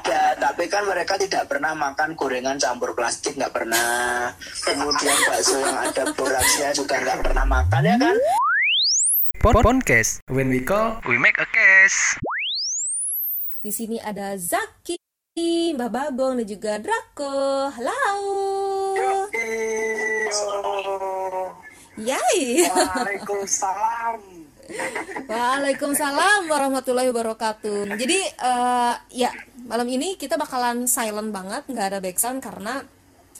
ada, tapi kan mereka tidak pernah makan gorengan campur plastik, nggak pernah. Kemudian bakso yang ada boraksnya juga nggak pernah makan ya kan? Podcast. When we call, we make a case. Di sini ada Zaki, Mbak Bagong dan juga Draco. Halo. Yay. Waalaikumsalam. Waalaikumsalam warahmatullahi wabarakatuh. Jadi eh, ya malam ini kita bakalan silent banget, nggak ada background karena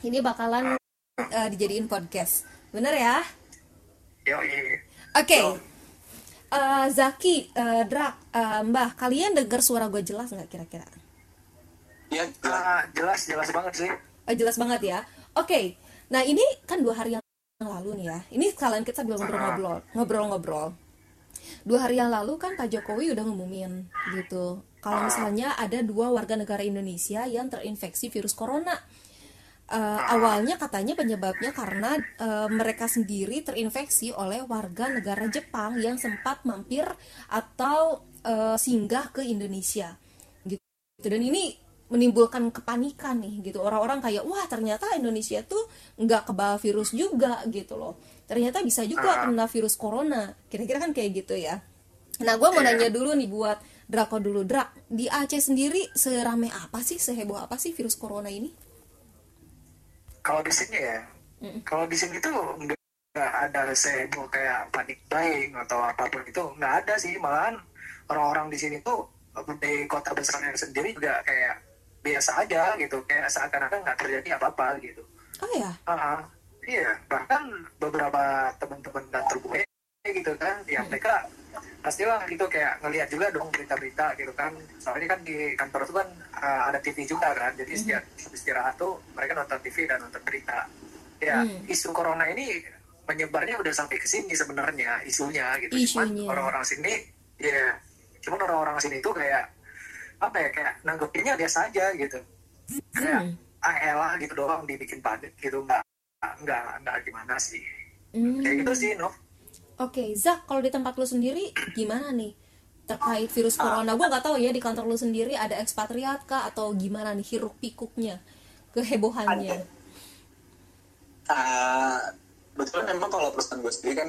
ini bakalan eh, dijadiin podcast. Bener ya? Oke. Eh, Zaki, eh, Drak, eh, Mbah, kalian denger suara gue jelas nggak kira-kira? Ya, Ah, jelas jelas banget sih. Oh, jelas banget ya. Oke. Nah, ini kan dua hari yang lalu nih ya. Ini sekalian kita belum ngobrol-ngobrol, ngobrol-ngobrol. Dua hari yang lalu kan Pak Jokowi udah ngumumin gitu. Kalau misalnya ada dua warga negara Indonesia yang terinfeksi virus corona. Eh, awalnya katanya penyebabnya karena eh, mereka sendiri terinfeksi oleh warga negara Jepang yang sempat mampir atau eh, singgah ke Indonesia gitu dan ini menimbulkan kepanikan nih gitu orang-orang kayak wah ternyata Indonesia tuh nggak kebawa virus juga gitu loh ternyata bisa juga kena virus corona. Kira-kira kan kayak gitu ya. Nah gue mau nanya dulu nih buat Drako dulu. Drak di Aceh sendiri serame apa sih seheboh apa sih virus corona ini? Kalau di sini ya, kalau di sini tuh nggak ada seheboh kayak panik buying atau apa pun itu nggak ada sih. Malahan orang-orang di sini tuh di kota besarnya sendiri juga kayak biasa aja gitu. Kayak seakan-akan nggak terjadi apa-apa gitu. oh ya? Ah, iya, bahkan beberapa teman-teman kantor gue gitu kan, ya mereka pastilah gitu kayak ngelihat juga dong berita-berita gitu kan. Soalnya kan di kantor itu kan ah, ada TV juga kan, jadi setiap istirahat tuh mereka nonton TV dan nonton berita. Ya, Hmm. isu corona ini menyebarnya udah sampai ke sini sebenarnya isunya gitu. Cuman Isunya. orang-orang sini, ya, cuman orang-orang sini tuh kayak apa ya kayak nanggepinnya biasa aja gitu. Kayak Hmm. ah elah gitu doang dibikin panik gitu nggak nggak nggak gimana sih Hmm. kayak gitu sih no Oke, Zak, kalau di tempat lu sendiri gimana nih terkait virus corona? Gua nggak tahu ya di kantor lu sendiri ada ekspatriat kah atau gimana nih hiruk pikuknya, kehebohannya. uh, betul memang kalau perusahaan gue sendiri kan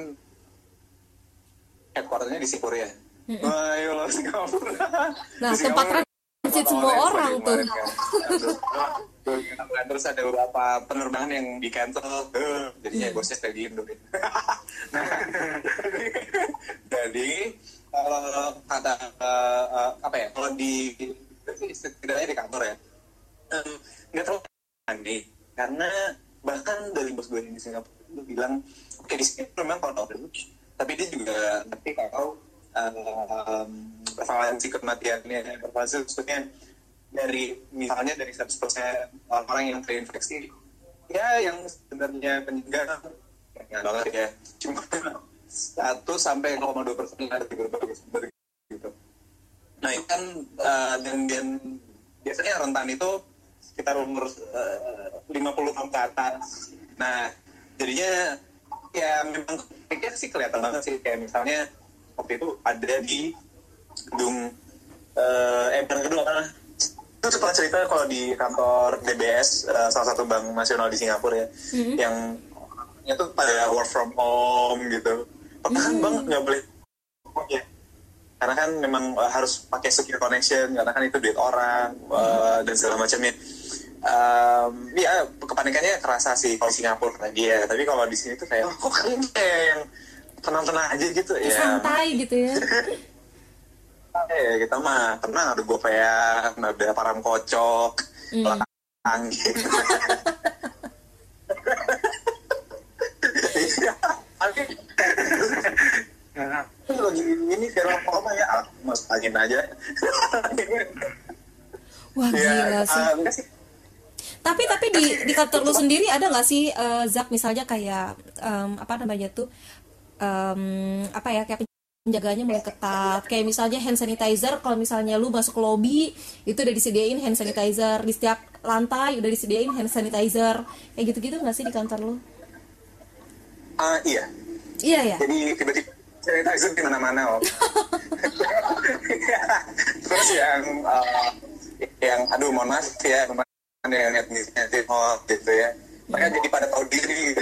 headquarternya di Singapura ya. Wah, ayo lo Singapura. Nah, Di tempat Singapura apa semua orang tuh. kan. Terus- ada beberapa penerbangan yang di cancel, Eh, jadinya bosnya di Indo. nah, jadi kalau kata eh, eh, apa ya? Kalau di setidaknya di kantor ya, nggak terlalu aneh karena bahkan dari bos gue di Singapura itu bilang oke di sini memang kalau tapi dia juga ngerti kalau prevalensi kematiannya. Prevalensi maksudnya dari misalnya dari 100% orang yang terinfeksi ya yang sebenarnya meninggal ya banget ya. Cuma 1 sampai 0,2 persen ada di berbagai sumber gitu. Nah, itu kan uh, dan, dan biasanya rentan itu sekitar umur uh, 50 tahun ke atas. Nah, jadinya ya memang sih kelihatan banget sih. Kayak misalnya waktu itu ada di gedung uh, eh bukan gedung apa itu sempat cerita kalau di kantor DBS uh, salah satu bank nasional di Singapura ya yang itu pada work from home gitu. Padahal banget nggak boleh ya? Karena kan memang uh, harus pakai secure connection karena kan itu duit orang uh, dan segala macamnya. Um, ya kepanikannya kerasa sih kalau Singapura tadi ya tapi kalau di sini tuh kayak oh, kok kalian kayak yang tenang-tenang aja gitu ya. Santai gitu ya. eh kita mah tenang ada gue kayak ada param kocok Iya, lagi ini viral corona ya. Mas angin aja. Wah ya gila sih. ah, sih. Tapi tapi di di kantor lu sendiri ada nggak sih eh, Zak misalnya kayak em, apa namanya tuh em, apa ya kayak penjagaannya mulai ketat kayak misalnya hand sanitizer kalau misalnya lu masuk ke lobby itu udah disediain hand sanitizer di setiap lantai udah disediain hand sanitizer kayak gitu-gitu nggak sih di kantor lu? Ah, iya Iya ya. jadi tiba-tiba itu di mana-mana om terus yang uh, yang aduh mohon maaf ya teman yang etnisnya Tiongkok gitu ya mereka jadi pada tahu diri.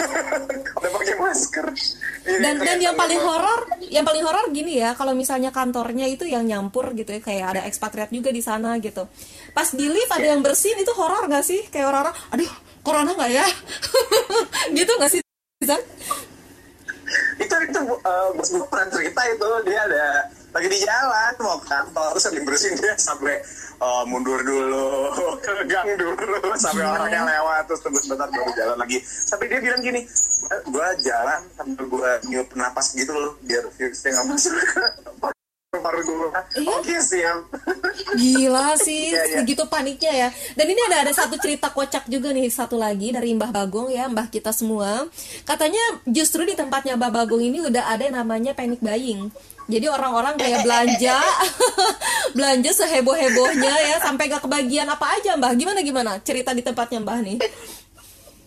Udah pakai masker. Ini dan dan yang paling horor yang paling horor gini ya kalau misalnya kantornya itu yang nyampur gitu ya kayak ada ekspatriat juga di sana gitu. Pas di lift ada yang bersin itu horor nggak sih? Kayak orang-orang aduh corona nggak ya? Gitu nggak sih? Itu itu uh, bos gue pernah cerita itu dia ada lagi di jalan mau ke kantor terus lagi bersihin dia sampai uh, mundur dulu ke gang dulu sampai Gila. orangnya lewat terus tunggu sebentar baru jalan lagi sampai dia bilang gini gue jalan sambil gue niup napas gitu loh biar virusnya nggak masuk paru gue Iya. oke siap Gila sih, Iya, iya. segitu paniknya ya. Dan ini ada ada satu cerita kocak juga nih, satu lagi dari Mbah Bagong ya, Mbah kita semua. Katanya justru di tempatnya Mbah Bagong ini udah ada yang namanya panic buying. Jadi orang-orang kayak belanja, belanja seheboh-hebohnya ya, sampai gak kebagian apa aja Mbah. Gimana gimana? Cerita di tempatnya Mbah nih.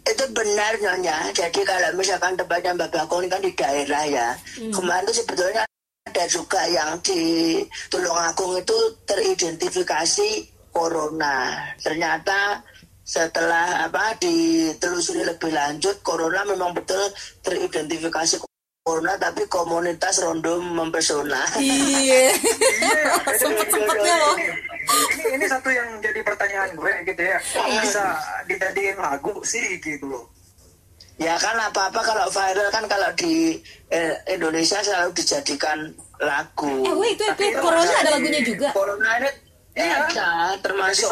itu benar nyonya jadi kalau misalkan tempatnya Mbak Bagong ini kan di daerah ya kemarin itu sebetulnya ada juga yang di Tulungagung itu teridentifikasi corona ternyata setelah apa ditelusuri lebih lanjut corona memang betul teridentifikasi corona tapi komunitas rondo mempesona Iya. Iya, Sempet sempetnya loh. ini, ini ini satu yang jadi pertanyaan gue gitu ya. Kok bisa dijadiin lagu sih gitu loh. Ya kan apa-apa kalau viral kan kalau di eh, Indonesia selalu dijadikan lagu. Eh wait, wait, wait, Corona ada lagunya juga. Corona ini Iya. ada termasuk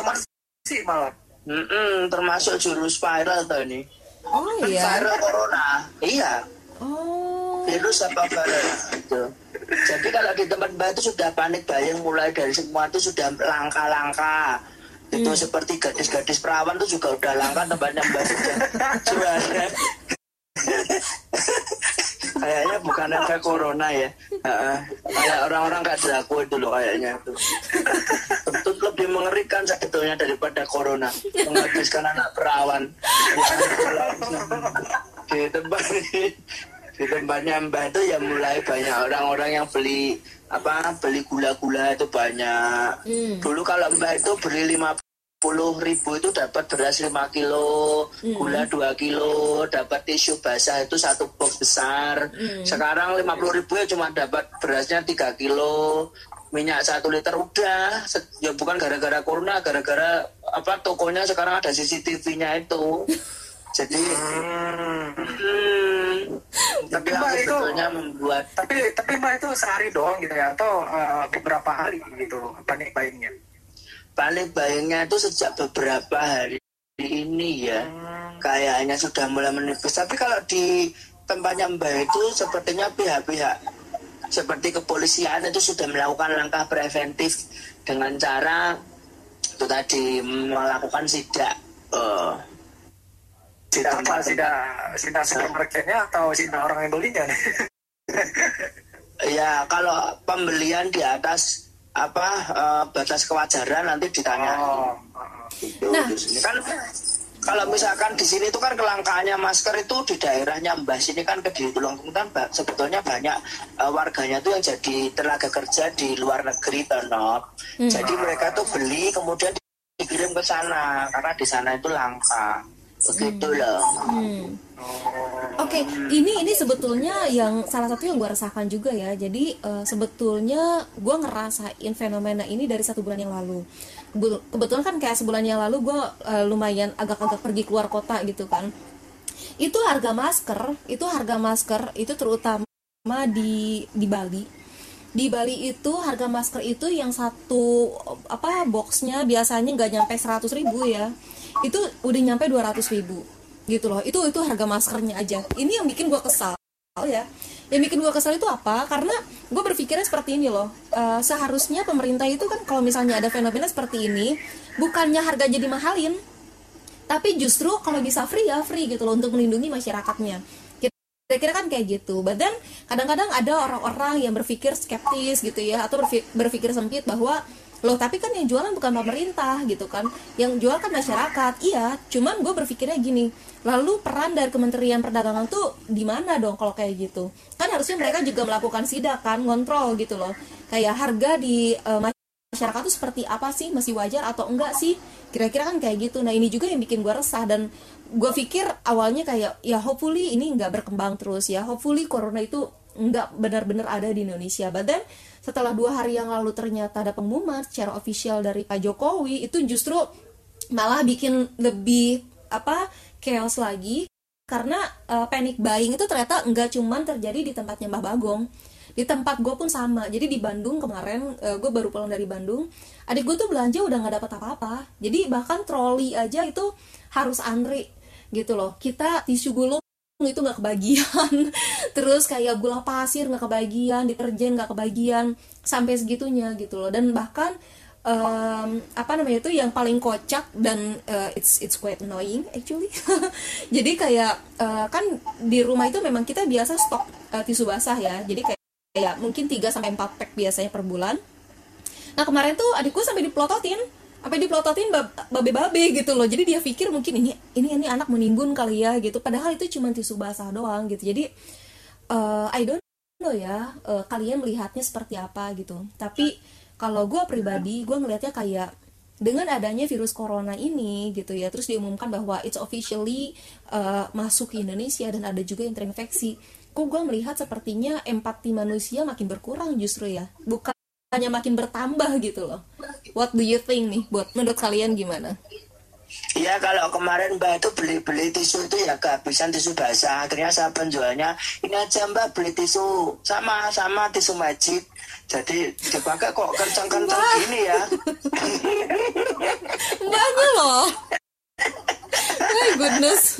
sih malah. Mm-mm, termasuk jurus viral tuh ini. Oh iya. Viral corona. Iya, Oh. virus apa viral itu. Jadi kalau di tempat mbak itu sudah panik bayang mulai dari semua itu sudah langka-langka. Itu seperti gadis-gadis perawan itu juga udah langka tempatnya mbak juara. kayaknya bukan efek corona ya. Heeh. Kayak orang-orang gak drago itu loh kayaknya itu. Tentu lebih mengerikan sebetulnya daripada corona. Menghabiskan anak perawan. Di tempat di tempatnya mbak itu ya mulai banyak orang-orang yang beli apa beli gula-gula itu banyak. Hmm. Dulu kalau mbak itu beli lima puluh ribu itu dapat beras 5 kilo, gula 2 kilo, dapat tisu basah itu satu box besar. Sekarang 50 ribu ya cuma dapat berasnya 3 kilo, minyak satu liter udah. Ya bukan gara-gara corona, gara-gara apa tokonya sekarang ada CCTV-nya itu. Jadi Hmm. hmm, Tapi itu Mbak, itu- membuat Tapi tapi mbak itu sehari doang gitu ya atau eh, beberapa hari gitu panik buyingnya. Paling bayangnya itu sejak beberapa hari ini ya kayaknya sudah mulai menipis. Tapi kalau di tempatnya mbak itu sepertinya pihak-pihak seperti kepolisian itu sudah melakukan langkah preventif dengan cara itu tadi melakukan sidak di Tidak apa tidak tidak supermarketnya atau tidak orang yang belinya ya kalau pembelian di atas apa eh, batas kewajaran nanti ditanya Oh. Gitu, Nah. di sini kan kalau misalkan di sini itu kan kelangkaannya masker itu di daerahnya Mbah sini kan ke di Tulungagung kan sebetulnya banyak eh, warganya tuh yang jadi tenaga kerja di luar negeri tenok. Jadi mereka tuh beli kemudian dikirim ke sana karena di sana itu langka. Begitu loh. Hmm. Oke, ini ini sebetulnya yang salah satu yang gue rasakan juga ya. Jadi eh, sebetulnya gue ngerasain fenomena ini dari satu bulan yang lalu. Kebetulan kan kayak sebulan yang lalu gue eh, lumayan agak-agak pergi keluar kota gitu kan. Itu harga masker, itu harga masker itu terutama di di Bali. Di Bali itu harga masker itu yang satu apa boxnya biasanya nggak nyampe 100 ribu ya. Itu udah nyampe 200 ribu. Gitu loh. Itu itu harga maskernya aja. Ini yang bikin gue kesal ya. Yang bikin gue kesal itu apa? Karena gue berpikirnya seperti ini loh. Eh, seharusnya pemerintah itu kan kalau misalnya ada fenomena seperti ini bukannya harga jadi mahalin tapi justru kalau bisa free ya free gitu loh untuk melindungi masyarakatnya. Kira-kira kan kayak gitu. Then kadang-kadang ada orang-orang yang berpikir skeptis gitu ya atau berpikir sempit bahwa loh tapi kan yang jualan bukan pemerintah gitu kan. Yang jual kan masyarakat. Iya cuman gue berpikirnya gini. Lalu peran dari Kementerian Perdagangan tuh di mana dong kalau kayak gitu? Kan harusnya mereka juga melakukan sidak kan ngontrol gitu loh. Kayak harga di eh, masyarakat tuh seperti apa sih? Masih wajar atau enggak sih? Kira-kira kan kayak gitu. Nah ini juga yang bikin gue resah dan gue pikir awalnya kayak ya hopefully ini nggak berkembang terus ya. Hopefully corona itu nggak benar-benar ada di Indonesia. Then setelah dua hari yang lalu ternyata ada pengumuman secara official dari Pak Jokowi itu justru malah bikin lebih apa chaos lagi. Karena uh, panic buying itu ternyata nggak cuman terjadi di tempatnya Mbah Bagong. Di tempat gue pun sama. Jadi di Bandung kemarin uh, gue baru pulang dari Bandung adik gue tuh belanja udah nggak dapat apa-apa. Jadi bahkan troli aja itu harus antri gitu loh. Kita tisu gulung itu nggak kebagian. Terus kayak gula pasir nggak kebagian deterjen nggak kebagian sampai segitunya gitu loh. Dan bahkan um, apa namanya itu yang paling kocak dan uh, it's it's quite annoying actually. Jadi kayak uh, kan di rumah itu memang kita biasa stok uh, tisu basah ya. Jadi kayak ya mungkin 3 sampai 4 pack biasanya per bulan. Nah, kemarin tuh adikku sampai diplototin, apa diplototin babe-babe gitu loh. Jadi dia pikir mungkin ini ini ini anak menimbun kali ya gitu. Padahal itu cuma tisu basah doang gitu. Jadi uh, I don't know ya, uh, kalian melihatnya seperti apa gitu. Tapi kalau gue pribadi, gue ngelihatnya kayak dengan adanya virus corona ini gitu ya terus diumumkan bahwa it's officially uh, masuk ke Indonesia dan ada juga yang terinfeksi kok gue melihat sepertinya empati manusia makin berkurang justru ya bukan hanya makin bertambah gitu loh. What do you think nih? Buat menurut kalian gimana? Iya kalau kemarin mbak itu beli-beli tisu itu ya kehabisan tisu basah. Akhirnya saya penjualnya ini aja mbak beli tisu. Sama sama tisu magic Jadi dipakai kok kencang-kencang gini ya. Mbaknya loh. My goodness.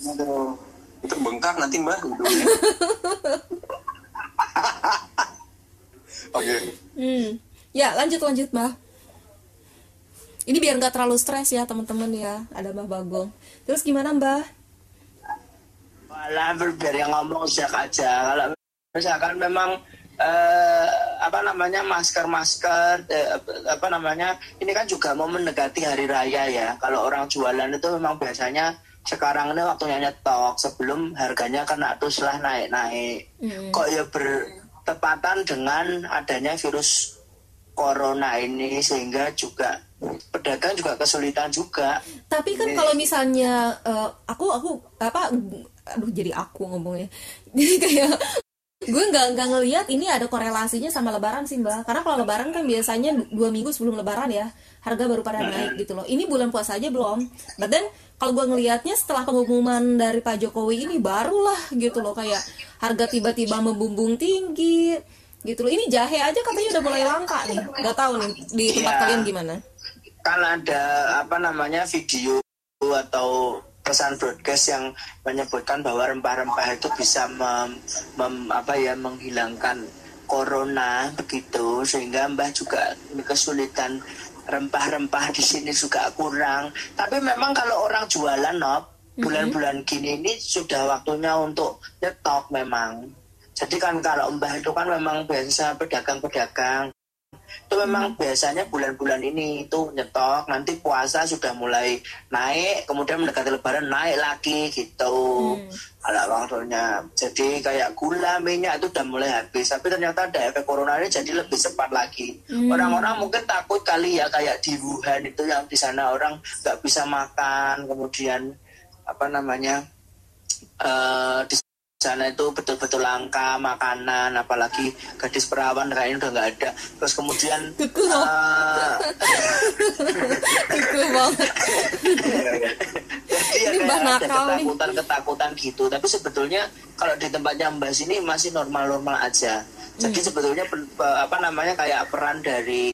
Aduh itu bengkak nanti mbak okay. hmm. ya lanjut lanjut mbak ini biar nggak terlalu stres ya teman-teman ya. Ada mbak bagong. Terus gimana mbak malah biar yang ngomong sejak aja. Kalau misalkan memang eh, apa namanya masker masker eh, apa namanya ini kan juga mau mendekati hari raya ya. Kalau orang jualan itu memang biasanya sekarang ini waktunya nyetok. Sebelum harganya kena terus lah naik-naik. Mm. kok ya bertepatan dengan adanya virus corona ini sehingga juga pedagang juga kesulitan juga. Tapi kan kalau misalnya uh, aku aku apa aduh jadi aku ngomongnya. Jadi kayak gue nggak nggak ngelihat ini ada korelasinya sama lebaran sih mbak. Karena kalau lebaran kan biasanya dua minggu sebelum lebaran ya. Harga baru pada naik gitu loh. Ini bulan puasa aja belum. But then kalau gue ngelihatnya setelah pengumuman dari Pak Jokowi ini barulah gitu loh kayak harga tiba-tiba membumbung tinggi gitu loh. Ini jahe aja katanya udah mulai langka nih. Nggak tahu nih di tempat ya, kalian gimana? Kan ada apa namanya video atau pesan broadcast yang menyebutkan bahwa rempah-rempah itu bisa mem, mem, apa ya menghilangkan corona begitu sehingga Mbah juga kesulitan rempah-rempah di sini juga kurang. Tapi memang kalau orang jualan nop bulan-bulan gini ini sudah waktunya untuk nyetok memang. Jadi kan kalau Mbah itu kan memang biasa pedagang-pedagang itu memang hmm. biasanya bulan-bulan ini itu nyetok nanti puasa sudah mulai naik kemudian mendekati lebaran naik lagi gitu hmm. ada waktunya jadi kayak gula minyak itu udah mulai habis tapi ternyata ada efek corona ini jadi lebih cepat lagi hmm. orang-orang hmm. mungkin takut kali ya kayak di Wuhan itu yang di sana orang nggak bisa makan kemudian apa namanya uh, di sana itu betul-betul langka makanan apalagi gadis perawan kayaknya udah nggak ada. Terus kemudian kuku uh, banget jadi ini ada ketakutan ketakutan gitu. Tapi sebetulnya kalau di tempatnya mbak sini masih normal-normal aja. Jadi hmm. sebetulnya apa namanya kayak peran dari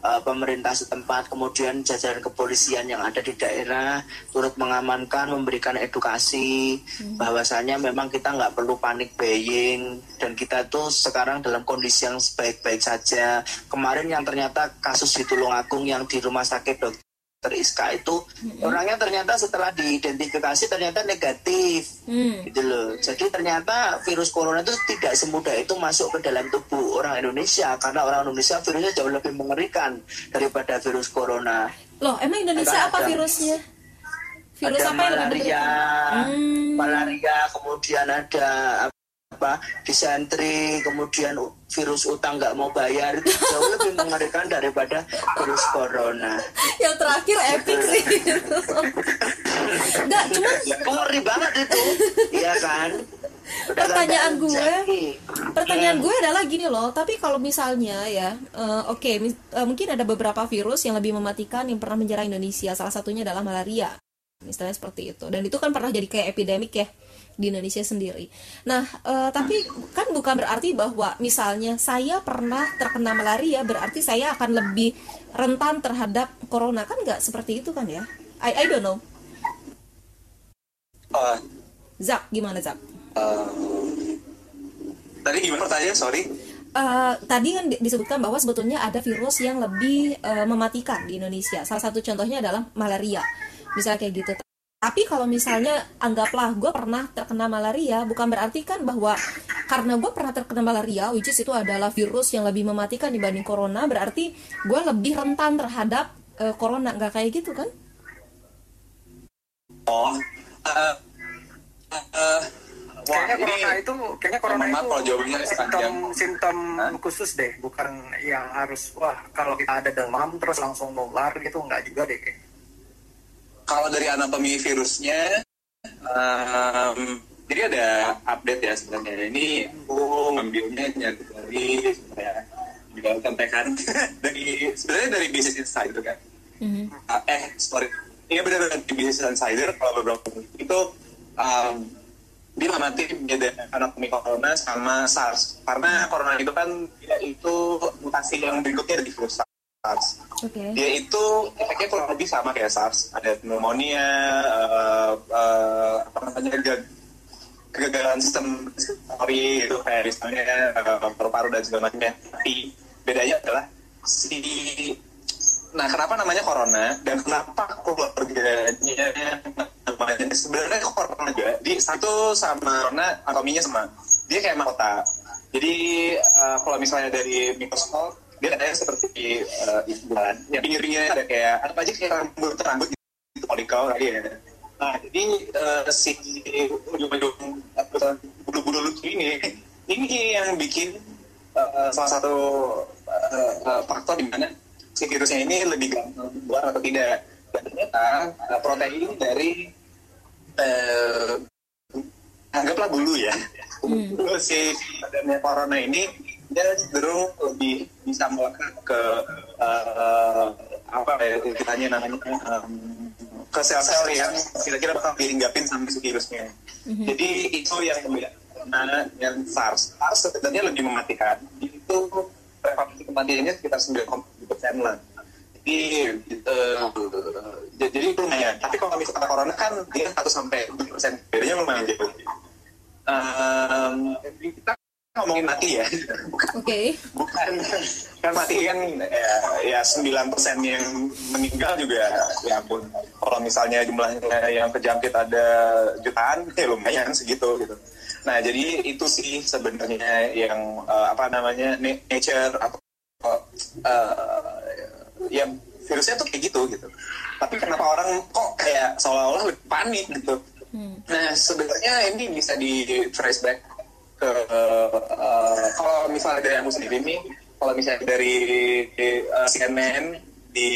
uh, pemerintah setempat, kemudian jajaran kepolisian yang ada di daerah turut mengamankan, memberikan edukasi hmm. bahwasanya memang kita nggak perlu panik buying dan kita tuh sekarang dalam kondisi yang sebaik-baik saja. Kemarin yang ternyata kasus di Tulungagung yang di rumah sakit dok dokter Iska itu hmm. orangnya ternyata setelah diidentifikasi ternyata negatif hmm. gitu loh jadi ternyata virus corona itu tidak semudah itu masuk ke dalam tubuh orang Indonesia karena orang Indonesia virusnya jauh lebih mengerikan daripada virus corona loh emang Indonesia karena apa ada, virusnya virus ada apa malaria hmm. malaria kemudian ada apa disentri kemudian virus utang nggak mau bayar. Itu jauh lebih mengerikan daripada virus corona. yang terakhir epic sih. Nggak cuman Ngeri banget itu, iya kan? Udah Pertanyaan gue, pertanyaan gue adalah gini loh tapi kalau misalnya ya eh, oke mis- eh, mungkin ada beberapa virus yang lebih mematikan yang pernah menyerang Indonesia salah satunya adalah malaria. Misalnya seperti itu. Dan itu kan pernah jadi kayak epidemik ya di Indonesia sendiri. Nah eh, tapi kan bukan berarti bahwa misalnya saya pernah terkena malaria berarti saya akan lebih rentan terhadap corona. Kan nggak seperti itu kan ya? I I don't know. Eh, Zak gimana Zak? eh, tadi gimana pertanyaan? Sorry. Eh, tadi kan di- disebutkan bahwa sebetulnya ada virus yang lebih eh, mematikan di Indonesia. Salah satu contohnya adalah malaria, misalnya kayak gitu. Tapi kalau misalnya anggaplah gue pernah terkena malaria, bukan berarti kan bahwa karena gue pernah terkena malaria, which is itu adalah virus yang lebih mematikan dibanding corona, berarti gue lebih rentan terhadap eh, corona, nggak kayak gitu kan? oh eh, eh, wah Kayaknya ini corona itu, kayaknya corona itu kalau jawabannya simptom simptom khusus deh, bukan yang harus wah kalau kita ada demam terus langsung nular gitu nggak juga deh. kayaknya. Kalau dari anatomi virusnya em, jadi ada update ya sebenarnya. Ini aku ngambilnya nyari dari supaya juga sampaikan dari sebenarnya dari Business Insider kan. Mhm. Ah, eh sorry. Ini benar benar di Business Insider kalau beberapa itu um, dia ngamati beda anatomi corona sama SARS. Karena corona itu kan dia itu mutasi yang berikutnya dari virus SARS. Oke. dia itu efeknya kurang lebih sama kayak SARS. Ada pneumonia eh, eh, apa namanya gag- kegagalan sistem respiratory itu kayak misalnya eh, paru-paru dan segala macamnya. Tapi bedanya adalah si nah kenapa namanya corona dan kenapa keluarganya namanya sebenarnya corona juga di satu sama corona anatominya sama. Dia kayak mahkota jadi eh, kalau misalnya dari mikroskop dia ada seperti uh, ibuan yang pinggirnya ada kayak apa aja kayak rambut rambut gitu polikel kayak ya. Nah jadi eh, si ujung-ujung eh, bulu-bulu lucu ini ini yang bikin eh, salah satu eh, eh, faktor di mana si virusnya ini lebih gampang keluar atau tidak. Dan ternyata eh, protein dari eh, anggaplah bulu ya. Bulu si badannya corona ini dia cenderung lebih bisa melekat ke eh, apa ya kitanya namanya em, ke sel-sel yang kira-kira bakal dihinggapin sama si virusnya. Jadi itu yang membedakan dengan SARS. SARS sebenarnya lebih mematikan. Itu prevalensi kematiannya sekitar 9,7 persen lah. Jadi eh, jadi itu lumayan. Tapi kalau misalnya corona kan dia 1 sampai 7 persen. Bedanya lumayan jauh. Um, kita ngomongin mati ya. Oke. bukan. Kan mati kan ya, ya 9 persen yang meninggal juga ya ampun. Kalau misalnya jumlahnya yang kejangkit ada jutaan ya lumayan segitu gitu. Nah jadi itu sih sebenarnya yang eh, apa namanya na- nature atau eh, ya virusnya tuh kayak gitu gitu. Tapi kenapa orang kok kayak seolah-olah panik gitu? Nah sebenarnya ini bisa di trace back ke eh, kalau misalnya dari aku sendiri nih kalau misalnya dari eh, CNN di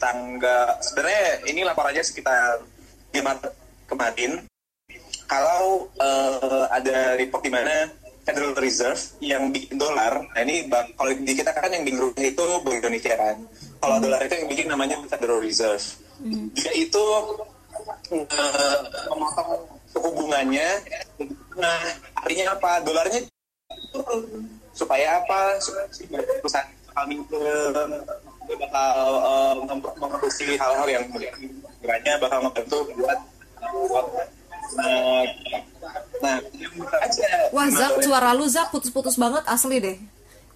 tangga sebenarnya ini laporannya sekitar 5 Maret kemarin. Kalau eh, ada report di mana Federal Reserve yang bikin dolar, nah ini bang, kalau di kita kan yang bikin rupiah itu Bank Indonesia kan, kalau dolar itu yang bikin namanya Federal Reserve, dia itu eh, memotong suku bunganya, nah artinya apa? Dolarnya turun. supaya apa? Supaya perusahaan dia bakal eh, mem- memproduksi hal-hal yang kiranya bakal membantu buat buat Nah, nah, aja. Wah Zak, suara lu Zak putus-putus banget asli deh.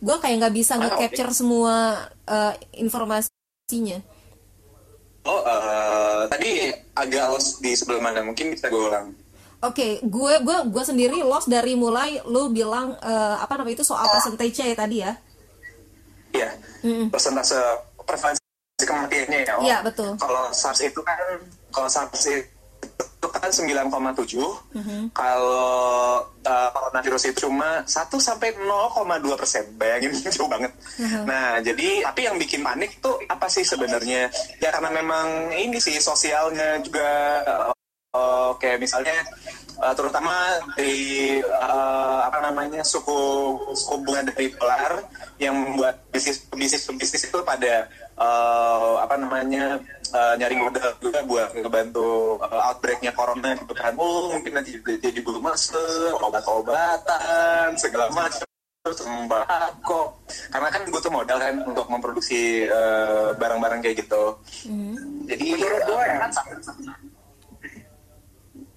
Gue kayak nggak bisa nge-capture semua eh, informasinya. Oh, eh, tadi agak di sebelah mana? Mungkin bisa gue ulang. Oke, gue gue gue sendiri lost dari mulai lu bilang eh, apa namanya itu soal percentage ya tadi ya. Iya, persentase prevalensi kematiannya ya. Iya, betul. Kalau SARS itu kan, kalau SARS itu ditemukan 9,7 kalau uh, coronavirus itu cuma 1 sampai 0,2 persen. Bayangin jauh banget. Nah jadi tapi yang bikin panik tuh apa sih sebenarnya? Ya karena memang ini sih sosialnya juga uh, kayak misalnya uh, terutama di uh, apa namanya suku suku bunga dari dolar yang membuat bisnis bisnis bisnis itu pada uh, apa namanya uh, nyari modal juga buat ngebantu uh, outbreaknya corona gitu kan oh mungkin nanti jadi bulu masker obat-obatan segala macam terus sembako karena kan butuh modal kan untuk memproduksi barang-barang uh, kayak gitu hmm. jadi menurut gue ya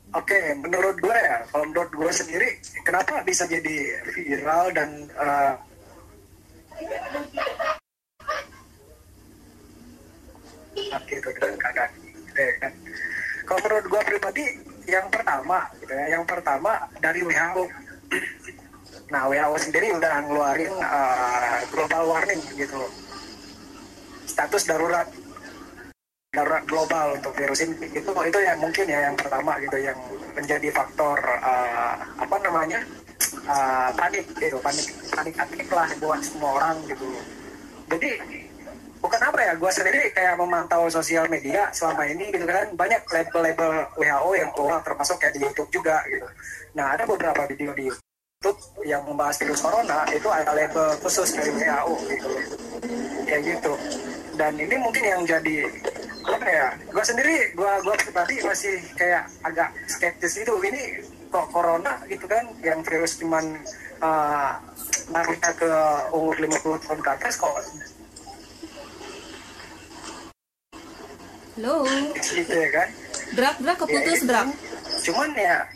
Oke, okay, menurut gue ya, kalau menurut gue sendiri, kenapa bisa jadi viral dan uh, gitu dan keadaan gitu ya kan. Kalau menurut gue pribadi yang pertama gitu ya yang pertama dari WHO nah WHO sendiri udah ngeluarin uh, global warning gitu status darurat darurat global untuk virus ini itu itu yang mungkin ya yang pertama gitu yang menjadi faktor uh, apa namanya uh, panik gitu panik panik atik lah buat semua orang gitu. Jadi bukan apa ya gue sendiri kayak memantau sosial media selama ini gitu kan banyak label-label WHO yang keluar termasuk kayak di YouTube juga gitu. Nah ada beberapa video di YouTube yang membahas virus corona itu ada label khusus dari WHO gitu. Kayak gitu. Dan ini mungkin yang jadi apa ya? Gue sendiri gue gue pribadi masih kayak agak skeptis itu ini kok corona gitu kan? Yang virus cuman uh, ke umur 50 tahun ke atas kok. Halo. Gitu ya kan. Drak, drak keputus, ya, Cuman ya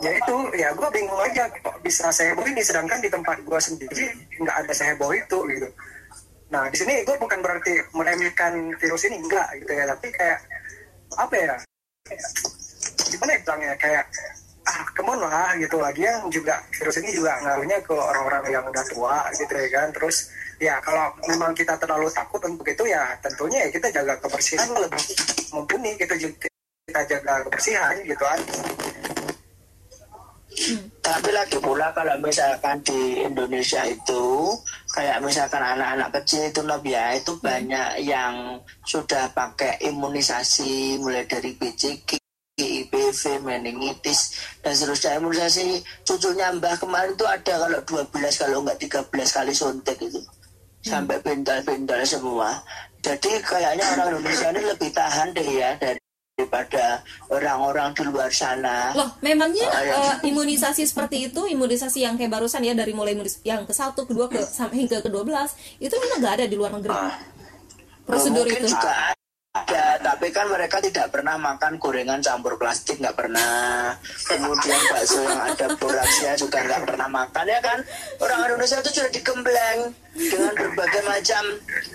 ya itu ya gue bingung aja kok bisa seheboh ini sedangkan di tempat gue sendiri nggak ada seheboh itu gitu nah di sini gue bukan berarti meremehkan virus ini enggak gitu ya. Tapi kayak apa ya? Gimana ya bilangnya? Kayak ah kemon lah gitu. Lagi yang juga virus ini juga ngaruhnya ke orang-orang yang udah tua gitu ya kan. Terus ya kalau memang kita terlalu takut untuk itu ya tentunya ya kita jaga kebersihan lebih mumpuni kita kita jaga kebersihan gitu kan tapi lagi pula kalau misalkan di Indonesia itu kayak misalkan anak-anak kecil itu ya itu hmm. banyak yang sudah pakai imunisasi mulai dari BCG IPV, meningitis dan seterusnya imunisasi cucunya mbah kemarin itu ada kalau 12 kalau enggak 13 kali suntik itu sampai pintal-pintal semua. Jadi kayaknya orang Indonesia ini lebih tahan deh ya daripada orang-orang di luar sana. Loh, memangnya uh, ya. uh, imunisasi seperti itu, imunisasi yang kayak barusan ya dari mulai yang ke satu, kedua ke sampai hingga ke 12 itu memang nggak ada di luar negeri. Uh, Prosedur itu. Juga ada tapi kan mereka tidak pernah makan gorengan campur plastik nggak pernah kemudian bakso yang ada boraksnya juga nggak pernah makan ya kan orang Indonesia itu sudah digembleng dengan berbagai macam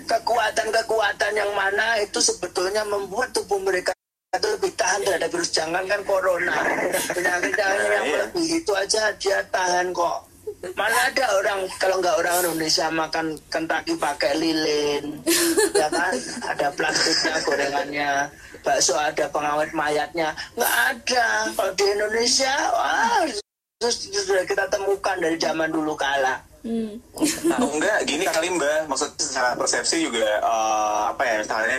kekuatan-kekuatan yang mana itu sebetulnya membuat tubuh mereka itu lebih tahan terhadap virus jangan kan corona penyakit yang iya. lebih itu aja dia tahan kok Mana ada orang kalau nggak orang Indonesia makan kentaki pakai lilin, ya kan? Ada plastiknya, gorengannya, bakso ada pengawet mayatnya, nggak ada. Kalau di Indonesia, wah, terus sudah kita temukan dari zaman dulu kala. Hmm. Nah, enggak, gini kali mbak, maksud secara persepsi juga uh, apa ya misalnya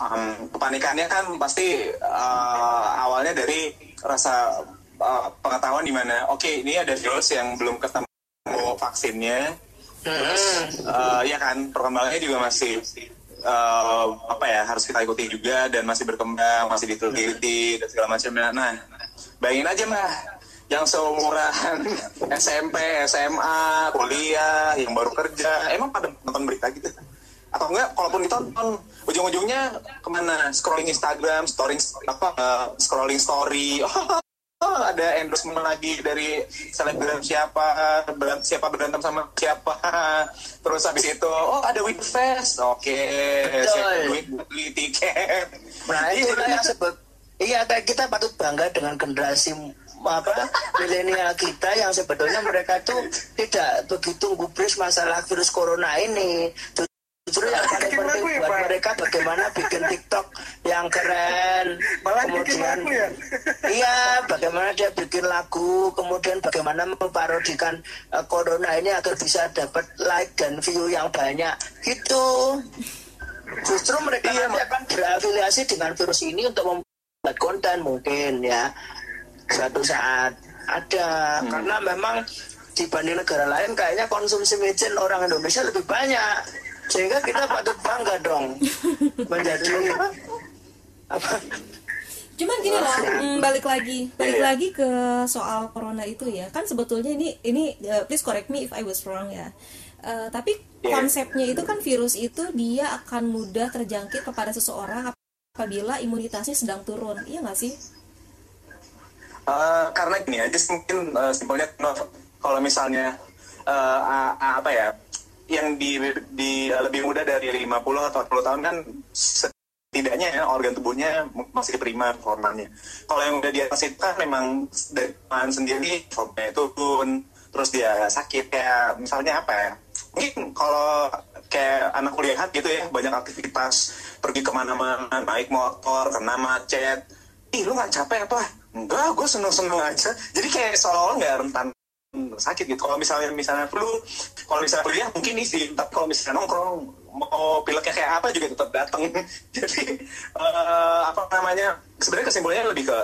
um, kepanikannya kan pasti uh, awalnya dari rasa uh, pengetahuan di mana oke okay, ini ada virus yang belum ketemu vaksinnya. Terus uh, ya kan perkembangannya juga masih uh, apa ya harus kita ikuti juga dan masih berkembang masih diteliti dan segala macamnya. Nah bayangin aja mah yang seumuran SMP, SMA, kuliah, yang baru kerja, emang pada nonton berita gitu? Atau enggak, kalaupun ditonton, ujung-ujungnya ke mana? Scrolling Instagram, story, apa, uh, scrolling story, oh, oh, ada endorsement lagi dari selebgram siapa berant siapa berantem sama siapa. Terus habis itu oh ada Winfest oke okay. duit beli tiket. Nah itu yang sebut iya kayak kita patut bangga dengan generasi apa milenial kita yang sebetulnya mereka tuh tidak begitu gubris masalah virus corona ini justru yang paling penting buat mereka bagaimana bikin TikTok yang keren Malah kemudian lagu ya? iya bagaimana dia bikin lagu kemudian bagaimana memparodikan eh, corona ini agar bisa dapat like dan view yang banyak. Gitu. Justru mereka Iya, nanti akan berafiliasi dengan virus ini untuk membuat konten mungkin ya. Suatu saat ada. Karena memang dibanding negara lain kayaknya konsumsi micin orang Indonesia lebih banyak sehingga kita patut bangga dong menjadi apa Cuman gini loh, mm, balik lagi, balik lagi ke soal corona itu ya. Kan sebetulnya ini ini uh, please correct me if I was wrong ya. Uh, tapi Yeah. konsepnya itu kan virus itu dia akan mudah terjangkit kepada seseorang apabila imunitasnya sedang turun. Iya nggak sih? Eh, karena gini aja mungkin eh, simpelnya kalau misalnya a- apa ya yang di, di lebih muda dari 50 atau 40 tahun kan setidaknya ya organ tubuhnya masih prima performanya. Kalau yang udah di atas itu kan memang dari sendiri formnya itu turun terus dia sakit kayak misalnya apa ya mungkin kalau kayak anak kuliah gitu ya banyak aktivitas pergi ke mana-mana naik motor kena macet ih lu nggak capek apa enggak gue seneng-seneng aja jadi kayak seolah-olah nggak rentan sakit gitu kalau misalnya misalnya flu kalau misalnya kuliah mungkin izin tapi kalau misalnya nongkrong mau pileknya kayak apa juga tetap datang jadi eh, apa namanya sebenarnya kesimpulannya lebih ke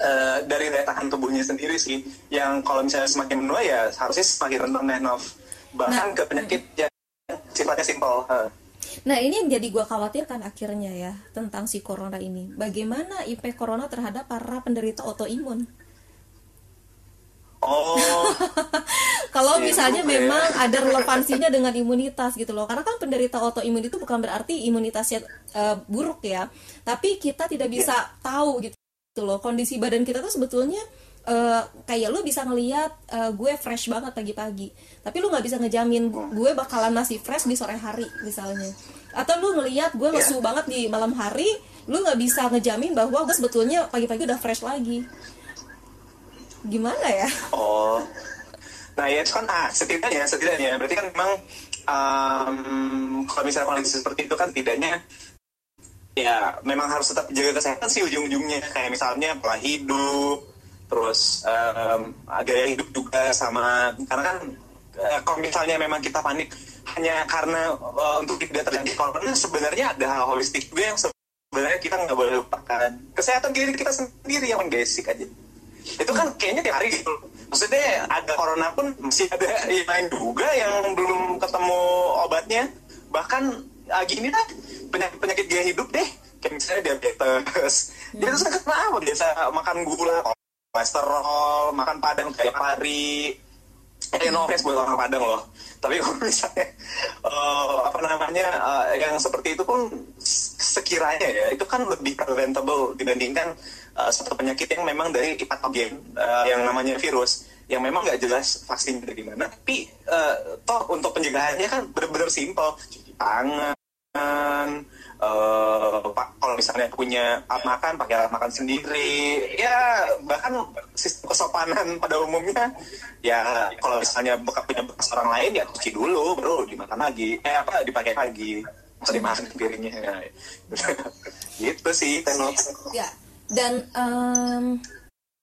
eh, dari daya tahan tubuhnya sendiri sih yang kalau misalnya semakin menua ya harusnya semakin rentan Nov bahkan Nah, ke penyakit yang sifatnya simpel Eh. Nah ini yang jadi gue khawatirkan akhirnya ya tentang si corona ini. Bagaimana impact corona terhadap para penderita autoimun? Oh Kalau Iya misalnya juga ya. memang ada relevansinya dengan imunitas gitu loh. Karena kan penderita autoimun itu bukan berarti imunitasnya eh, buruk ya. Tapi kita tidak bisa tahu gitu loh. Kondisi badan kita tuh sebetulnya eh, kayak lu bisa ngelihat eh, gue fresh banget pagi-pagi. Tapi lu nggak bisa ngejamin gue bakalan masih fresh di sore hari misalnya. Atau lu ngelihat gue lesu banget di malam hari, lu nggak bisa ngejamin bahwa gue sebetulnya pagi-pagi udah fresh lagi. Gimana ya? Oh, nah ya itu kan ah, setidaknya setidaknya. Berarti kan memang um, kalau misalnya kondisi seperti itu kan tidaknya ya memang harus tetap jaga kesehatan sih ujung-ujungnya. Kayak misalnya pola hidup terus um, gaya hidup juga sama karena kan eh, kalau misalnya memang kita panik hanya karena eh, untuk tidak terjadi corona sebenarnya ada hal holistik juga yang sebenarnya kita nggak boleh lupakan. Kesehatan diri kita sendiri yang basic aja itu kan kayaknya tiap hari gitu. Maksudnya ada corona pun masih ada yang lain juga yang belum ketemu obatnya. Bahkan ah, gini lah penyakit penyakit gaya hidup deh. Kayak misalnya diabetes. Diabetes kan kenapa biasa makan gula kolesterol makan padang kayak pari. Eh no offense buat orang Padang loh. Tapi kalau misalnya eh, apa namanya eh, yang seperti itu pun sekiranya ya itu kan lebih preventable dibandingkan eh, satu penyakit yang memang dari patogen eh, yang namanya virus yang memang nggak jelas vaksin dari mana. Tapi eh, toh untuk pencegahannya kan benar-benar simpel. Cuci tangan eh, pak kalau misalnya punya alat makan pakai alat makan sendiri. Ya bahkan sistem kesopanan pada umumnya ya kalau misalnya bekas punya bekas orang lain ya cuci dulu baru dimakan lagi. Eh apa dipakai lagi. Masa dimakan piringnya ya. gitu sih tenor ya dan em,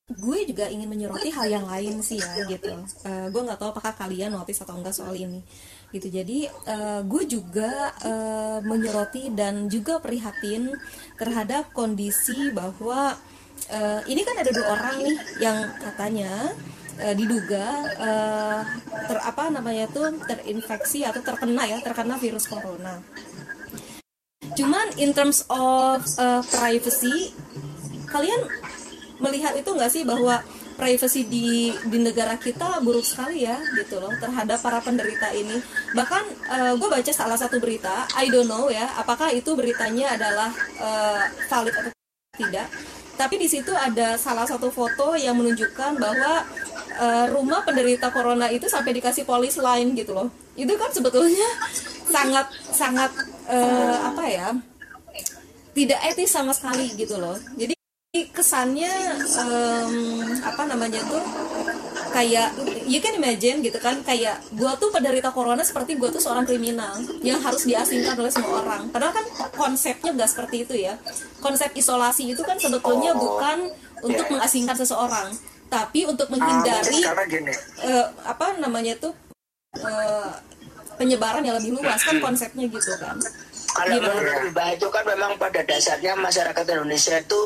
gue juga ingin menyoroti hal yang lain sih ya gitu. Eh, gue nggak tahu apakah kalian notice atau enggak soal ini gitu. Jadi eh, gue juga eh, menyoroti dan juga prihatin terhadap kondisi bahwa eh, ini kan ada dua orang nih yang katanya eh, diduga eh, ter apa namanya tuh terinfeksi atau terkena ya terkena virus corona. Cuman in terms of uh, privacy kalian melihat itu nggak sih bahwa privacy di di negara kita buruk sekali ya gitu loh terhadap para penderita ini? Bahkan gue baca salah satu berita I don't know ya apakah itu beritanya adalah uh, valid atau tidak. Tapi di situ ada salah satu foto yang menunjukkan bahwa uh, rumah penderita corona itu sampai dikasih polis lain gitu loh. Itu kan sebetulnya sangat sangat uh, apa ya tidak etis sama sekali gitu loh. Jadi kesannya em, apa namanya tuh kayak you can imagine gitu kan kayak gue tuh penderita corona seperti gue tuh seorang kriminal yang harus diasingkan oleh semua orang. Padahal kan konsepnya gak seperti itu ya. Konsep isolasi itu kan sebetulnya bukan untuk mengasingkan seseorang tapi untuk Ah, menghindari eh, apa namanya tuh eh, penyebaran yang lebih luas kan konsepnya gitu kan. Kalau menurut itu kan memang pada dasarnya masyarakat Indonesia itu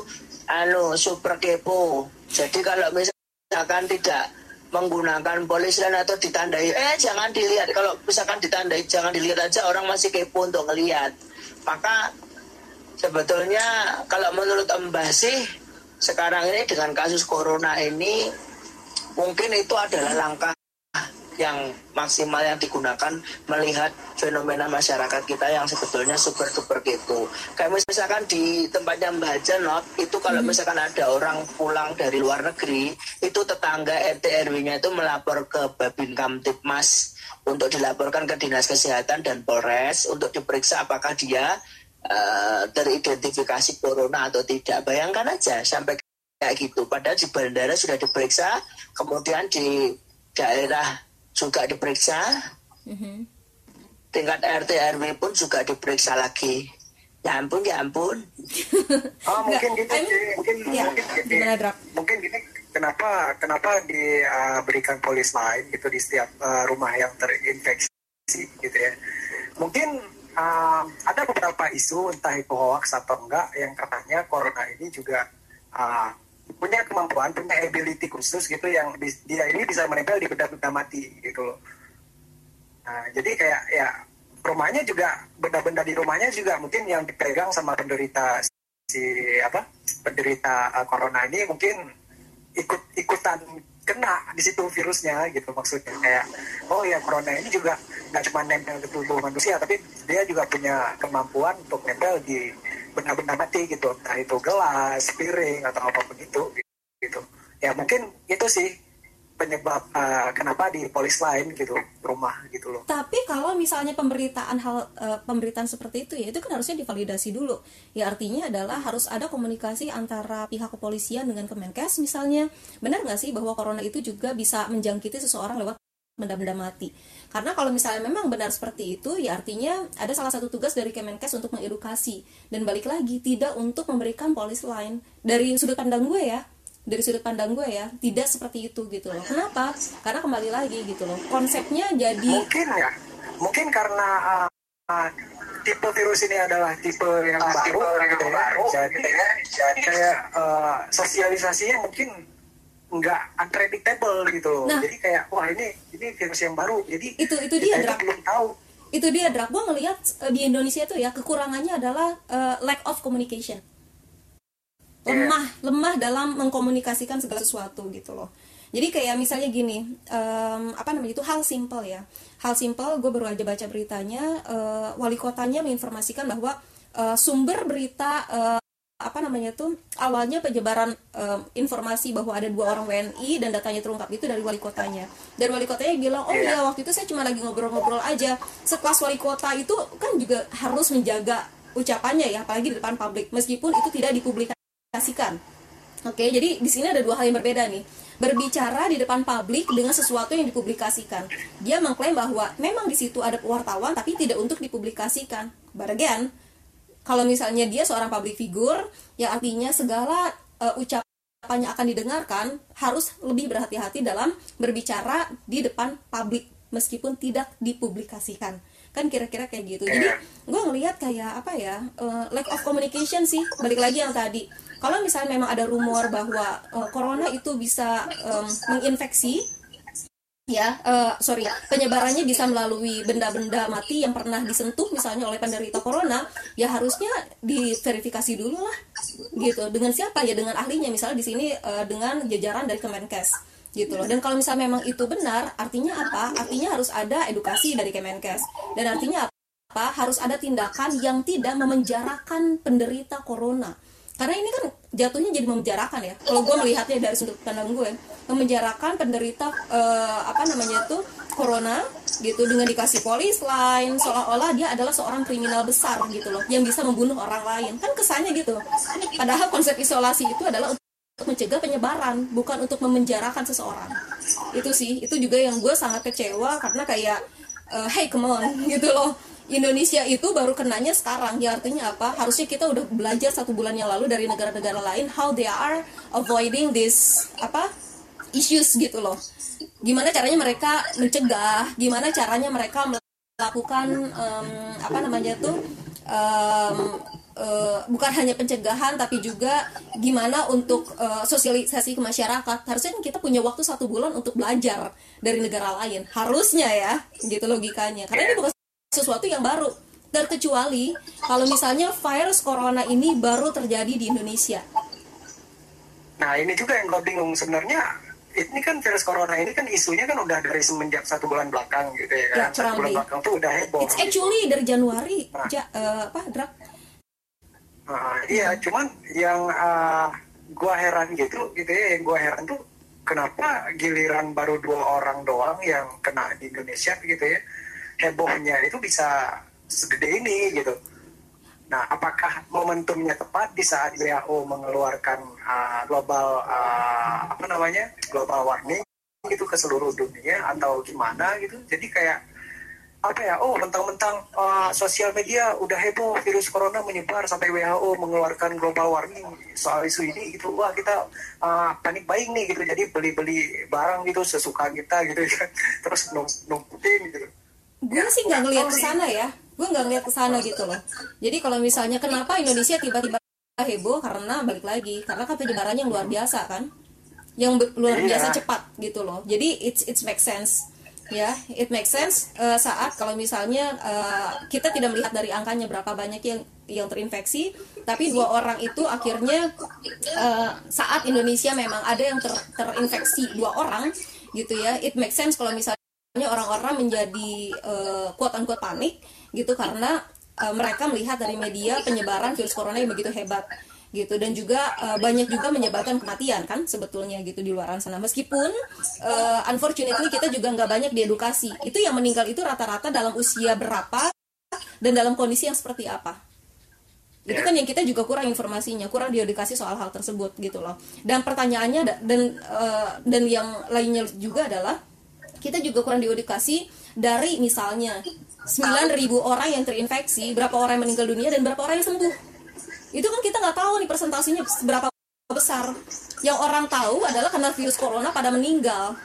anu super kepo. Jadi kalau misalkan tidak menggunakan polis lain atau ditandai, eh jangan dilihat. Kalau misalkan ditandai jangan dilihat aja orang masih kepo untuk ngelihat. Maka sebetulnya kalau menurut Mbak sih sekarang ini dengan kasus corona ini mungkin itu adalah langkah yang maksimal yang digunakan melihat fenomena masyarakat kita yang sebetulnya super super kepo. Kayak misalkan di tempatnya Mbak Janot itu kalau misalkan ada orang pulang dari luar negeri itu tetangga RT RW-nya itu melapor ke Babin Kamtipmas untuk dilaporkan ke Dinas Kesehatan dan Polres untuk diperiksa apakah dia eh, teridentifikasi corona atau tidak. Bayangkan aja sampai kayak gitu. Padahal di bandara sudah diperiksa, kemudian di daerah juga diperiksa, Mhm. tingkat RT RW pun juga diperiksa lagi. Ya ampun, ya ampun. oh mungkin gitu I mean, sih mungkin ya, mungkin gini gimana, Drak? mungkin gini kenapa kenapa diberikan polis lain gitu di setiap uh, rumah yang terinfeksi gitu ya mungkin uh, ada beberapa isu entah itu hoax atau enggak yang katanya corona ini juga uh, punya kemampuan punya ability khusus gitu yang dia ini bisa menempel di benda-benda mati gitu loh. Nah, jadi kayak ya rumahnya juga benda-benda di rumahnya juga mungkin yang dipegang sama penderita si apa penderita uh, corona ini mungkin ikut ikutan kena di situ virusnya gitu maksudnya. Kayak oh ya corona ini juga nggak cuma nempel ke tubuh manusia tapi dia juga punya kemampuan untuk nempel di benda-benda mati gitu entah itu gelas piring atau apa pun itu gitu ya mungkin itu sih penyebab uh, kenapa di polis lain gitu rumah gitu loh Tapi kalau misalnya pemberitaan hal eh, pemberitaan seperti itu ya itu kan harusnya divalidasi dulu. Ya artinya adalah harus ada komunikasi antara pihak kepolisian dengan Kemenkes misalnya. Benar nggak sih bahwa corona itu juga bisa menjangkiti seseorang lewat benda-benda mati. Karena kalau misalnya memang benar seperti itu, ya artinya ada salah satu tugas dari Kemenkes untuk mengedukasi. Dan balik lagi tidak untuk memberikan polis lain. Dari sudut pandang gue ya dari sudut pandang gue ya tidak seperti itu gitu loh. Kenapa? Karena kembali lagi gitu loh konsepnya jadi mungkin ya mungkin karena uh, uh, tipe virus ini adalah tipe yang baru gitu ya. jadi kayak uh, sosialisasinya mungkin nggak unpredictable gitu loh. Nah. jadi kayak wah ini ini virus yang baru. Jadi Itu- itu kita dia, Drak. belum tahu. Itu dia Drak. Gue ngelihat eh, di Indonesia itu ya kekurangannya adalah eh, lack of communication. Lemah lemah dalam mengkomunikasikan segala sesuatu gitu loh. Jadi kayak misalnya gini em, apa namanya itu hal simple ya. Hal simple gue baru aja baca beritanya eh, wali kotanya menginformasikan bahwa eh, sumber berita eh, apa namanya tuh awalnya penyebaran em, informasi bahwa ada dua orang WNI dan datanya terungkap itu dari wali kotanya. Dan wali kotanya bilang oh iya waktu itu saya cuma lagi ngobrol-ngobrol aja. Sekelas wali kota itu kan juga harus menjaga ucapannya ya apalagi di depan publik meskipun itu tidak dipublikasikan. Oke jadi di sini ada dua hal yang berbeda nih. Berbicara di depan publik dengan sesuatu yang dipublikasikan. Dia mengklaim bahwa memang di situ ada wartawan tapi tidak untuk dipublikasikan. But again kalau misalnya dia seorang public figure ya artinya segala uh, ucapannya akan didengarkan harus lebih berhati-hati dalam berbicara di depan publik meskipun tidak dipublikasikan. Kan kira-kira kayak gitu. Jadi gue ngelihat kayak apa ya uh, lack of communication sih. Balik lagi yang tadi. Kalau misalnya memang ada rumor bahwa uh, corona itu bisa um, menginfeksi ya eh, sorry penyebarannya bisa melalui benda-benda mati yang pernah disentuh misalnya oleh penderita corona ya harusnya diverifikasi dulu lah gitu. Dengan siapa? Ya dengan ahlinya. Misalnya di sini eh, dengan jajaran dari Kemenkes gitu loh. Dan kalau misalnya memang itu benar artinya apa? Artinya harus ada edukasi dari Kemenkes. Dan artinya apa? Harus ada tindakan yang tidak memenjarakan penderita corona karena ini kan jatuhnya jadi memenjarakan ya. Kalau gue melihatnya dari sudut pandang gue memenjarakan penderita eh, apa namanya tuh corona gitu dengan dikasih polis lain seolah-olah dia adalah seorang kriminal besar gitu loh yang bisa membunuh orang lain. Kan kesannya gitu padahal konsep isolasi itu adalah untuk mencegah penyebaran bukan untuk memenjarakan seseorang. Itu sih itu juga yang gue sangat kecewa karena kayak uh, hey come on gitu loh Indonesia itu baru kenanya sekarang. Ya artinya apa? Harusnya kita udah belajar satu bulan yang lalu dari negara-negara lain how they are avoiding this apa issues gitu loh. Gimana caranya mereka mencegah? Gimana caranya mereka melakukan um, apa namanya tuh um, uh, bukan hanya pencegahan tapi juga gimana untuk uh, sosialisasi ke masyarakat. Harusnya kita punya waktu satu bulan untuk belajar dari negara lain. Harusnya ya gitu logikanya. Karena ini bukan sesuatu yang baru terkecuali kalau misalnya virus corona ini baru terjadi di Indonesia. Nah ini juga yang gue bingung sebenarnya ini kan virus corona ini kan isunya kan udah dari semenjak satu bulan belakang gitu ya kan ya, satu bulan belakang tuh udah heboh. It's actually dari Januari nah. ja, uh, apa drak? Nah, iya cuman yang uh, gua heran gitu gitu ya yang gua heran tuh kenapa giliran baru dua orang doang yang kena di Indonesia gitu ya hebohnya itu bisa segede ini gitu. Nah, apakah momentumnya tepat di saat WHO mengeluarkan uh, global uh, apa namanya global warning itu ke seluruh dunia atau gimana gitu? Jadi kayak apa ya? Oh, mentang-mentang uh, sosial media udah heboh virus corona menyebar sampai WHO mengeluarkan global warning soal isu ini gitu. Wah, kita uh, panik baik nih gitu. Jadi beli-beli barang gitu sesuka kita gitu ya. Terus numputin gitu gue sih nggak ngeliat ke sana ya. Gue nggak ngeliat ke sana gitu loh. Jadi kalau misalnya kenapa Indonesia tiba-tiba heboh? Karena balik lagi karena kan penyebarannya yang luar biasa kan. Yang luar iya. biasa cepat gitu loh. Jadi it's it's make sense. Ya it makes sense uh, saat kalau misalnya uh, kita tidak melihat dari angkanya berapa banyak yang yang terinfeksi tapi dua orang itu akhirnya uh, saat Indonesia memang ada yang ter, terinfeksi dua orang gitu ya it makes sense kalau misalnya orang-orang menjadi uh, quote unquote panik gitu karena uh, mereka melihat dari media penyebaran virus corona yang begitu hebat gitu. Dan juga uh, banyak juga menyebabkan kematian kan sebetulnya gitu di luar sana. Meskipun uh, unfortunately kita juga nggak banyak diedukasi. Itu yang meninggal itu rata-rata dalam usia berapa dan dalam kondisi yang seperti apa? Itu kan yang kita juga kurang informasinya kurang diedukasi soal hal tersebut gitu loh. Dan pertanyaannya dan uh, dan yang lainnya juga adalah kita juga kurang diedukasi dari misalnya 9.000 orang yang terinfeksi, berapa orang yang meninggal dunia dan berapa orang yang sembuh. Itu kan kita nggak tahu nih presentasinya berapa besar. Yang orang tahu adalah karena virus corona pada meninggal.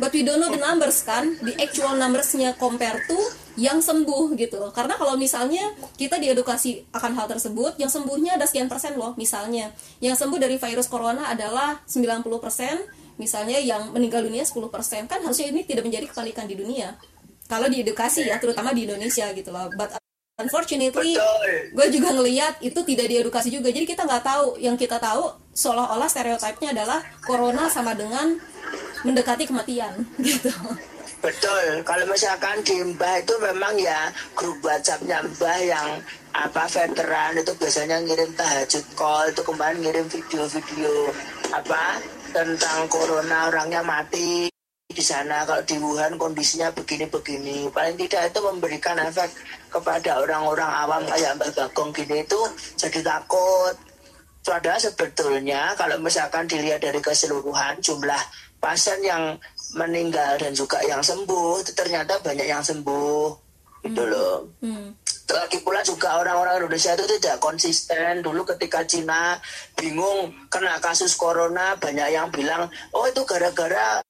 But we don't know the numbers kan, the actual numbersnya compare to yang sembuh gitu. Karena kalau misalnya kita diedukasi akan hal tersebut, yang sembuhnya ada sekian persen loh misalnya. Yang sembuh dari virus corona adalah 90 persen, misalnya yang meninggal dunia 10% kan harusnya ini tidak menjadi kepanikan di dunia. Kalau di edukasi ya terutama di Indonesia gitu loh. But unfortunately gue juga ngeliat itu tidak diedukasi juga. Jadi kita nggak tahu. Yang kita tahu seolah-olah stereotipnya adalah corona sama dengan mendekati kematian gitu. Betul, kalau misalkan di Mbah itu memang ya grup WhatsAppnya Mbah yang apa veteran itu biasanya ngirim tahajud call itu kemarin ngirim video-video apa tentang corona orangnya mati di sana. Kalau di Wuhan kondisinya begini-begini. Paling tidak itu memberikan efek kepada orang-orang awam kayak Mbak Bagong gini itu jadi takut. Padahal sebetulnya kalau misalkan dilihat dari keseluruhan jumlah pasien yang meninggal dan juga yang sembuh itu ternyata banyak yang sembuh gitu hmm. loh. Hmm. Lagi pula juga orang-orang Indonesia itu tidak konsisten. Dulu ketika Cina bingung kena kasus corona banyak yang bilang oh itu gara-gara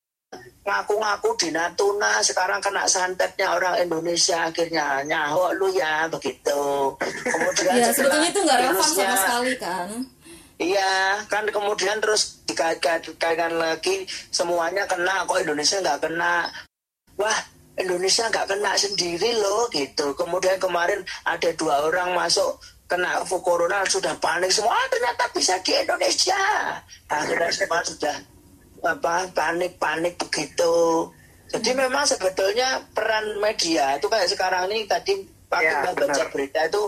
ngaku-ngaku di Natuna sekarang kena santetnya orang Indonesia akhirnya nyaho lu ya begitu. Kemudian ya, sebetulnya itu nggak relevan sama sekali kan Iya, kan kemudian terus dikaitkan lagi semuanya kena, kok Indonesia nggak kena. Wah, Indonesia nggak kena sendiri loh gitu. Kemudian kemarin ada dua orang masuk kena corona sudah panik semua ah, ternyata bisa di Indonesia. Akhirnya semua sudah apa panik panik begitu. Jadi memang sebetulnya peran media itu kayak sekarang ini tadi Pak ya, baca berita itu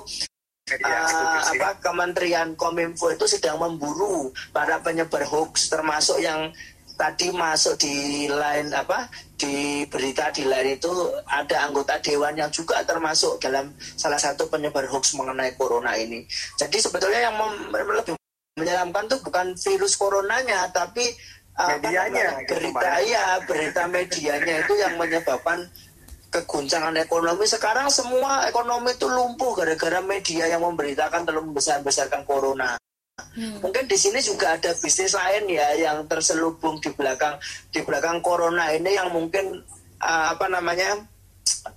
uh, apa Kementerian Kominfo itu sedang memburu para penyebar hoax termasuk yang tadi masuk di line apa di berita di line itu ada anggota dewan yang juga termasuk dalam salah satu penyebar hoax mengenai corona ini. Jadi sebetulnya yang lebih menyeramkan tuh bukan virus coronanya tapi apa Medianya, namanya, gitu, berita ya berita medianya itu yang menyebabkan keguncangan ekonomi. Sekarang semua ekonomi itu lumpuh gara-gara media yang memberitakan terlalu besar-besarkan corona mungkin di sini juga ada bisnis lain ya yang terselubung di belakang di belakang corona ini yang mungkin eh, apa namanya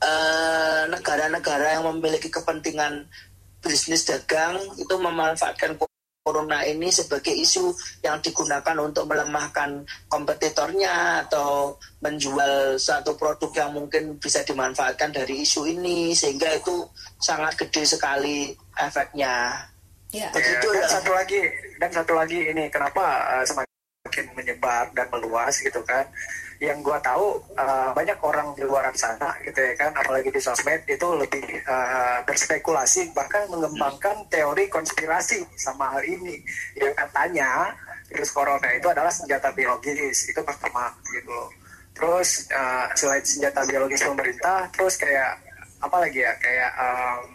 eh, negara-negara yang memiliki kepentingan bisnis dagang itu memanfaatkan corona ini sebagai isu yang digunakan untuk melemahkan kompetitornya atau menjual satu produk yang mungkin bisa dimanfaatkan dari isu ini sehingga itu sangat gede sekali efeknya. Ya. Ya, Begitu dan lah. satu lagi dan satu lagi ini kenapa uh, semakin menyebar dan meluas gitu kan? Yang gua tahu uh, banyak orang di luar sana gitu ya kan? Apalagi di sosmed itu lebih uh, berspekulasi bahkan mengembangkan teori konspirasi sama hal ini. Yang katanya virus corona itu adalah senjata biologis itu pertama gitu. Loh terus uh, selain senjata biologis pemerintah terus kayak apa lagi ya? Kayak um,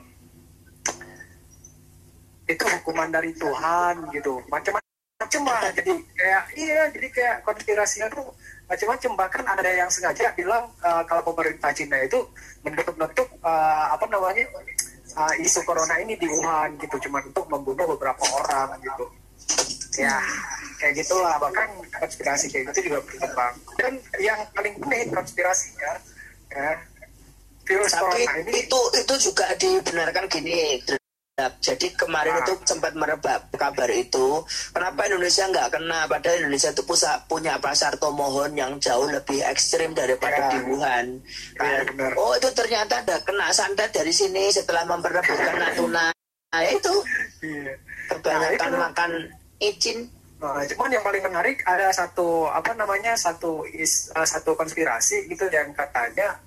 itu hukuman dari Tuhan gitu. Macam-macam lah. Jadi kayak iya jadi kayak konspirasinya tuh macam-macam bahkan ada yang sengaja bilang uh, kalau pemerintah Cina itu menutup-nutup uh, apa namanya uh, isu corona ini di Wuhan gitu. Cuma untuk membunuh beberapa orang gitu. Ya kayak gitulah. Bahkan konspirasi kayak gitu juga berkembang. Dan yang paling unik konspirasinya ya virus Tapi corona ini itu itu juga dibenarkan gini. Jadi kemarin Ah. itu sempat merebak kabar itu. Kenapa Indonesia nggak kena? Padahal Indonesia itu pusat, punya pasar tomohon yang jauh lebih ekstrim daripada Ya. di Wuhan. Ya, Kan? benar. oh itu ternyata ada kena santet dari sini setelah memperebutkan Natuna. Nah itu iya. kebanyakan Nah, itu- makan icin. Nah, cuman yang paling menarik ada satu apa namanya satu is, eh, satu konspirasi gitu yang katanya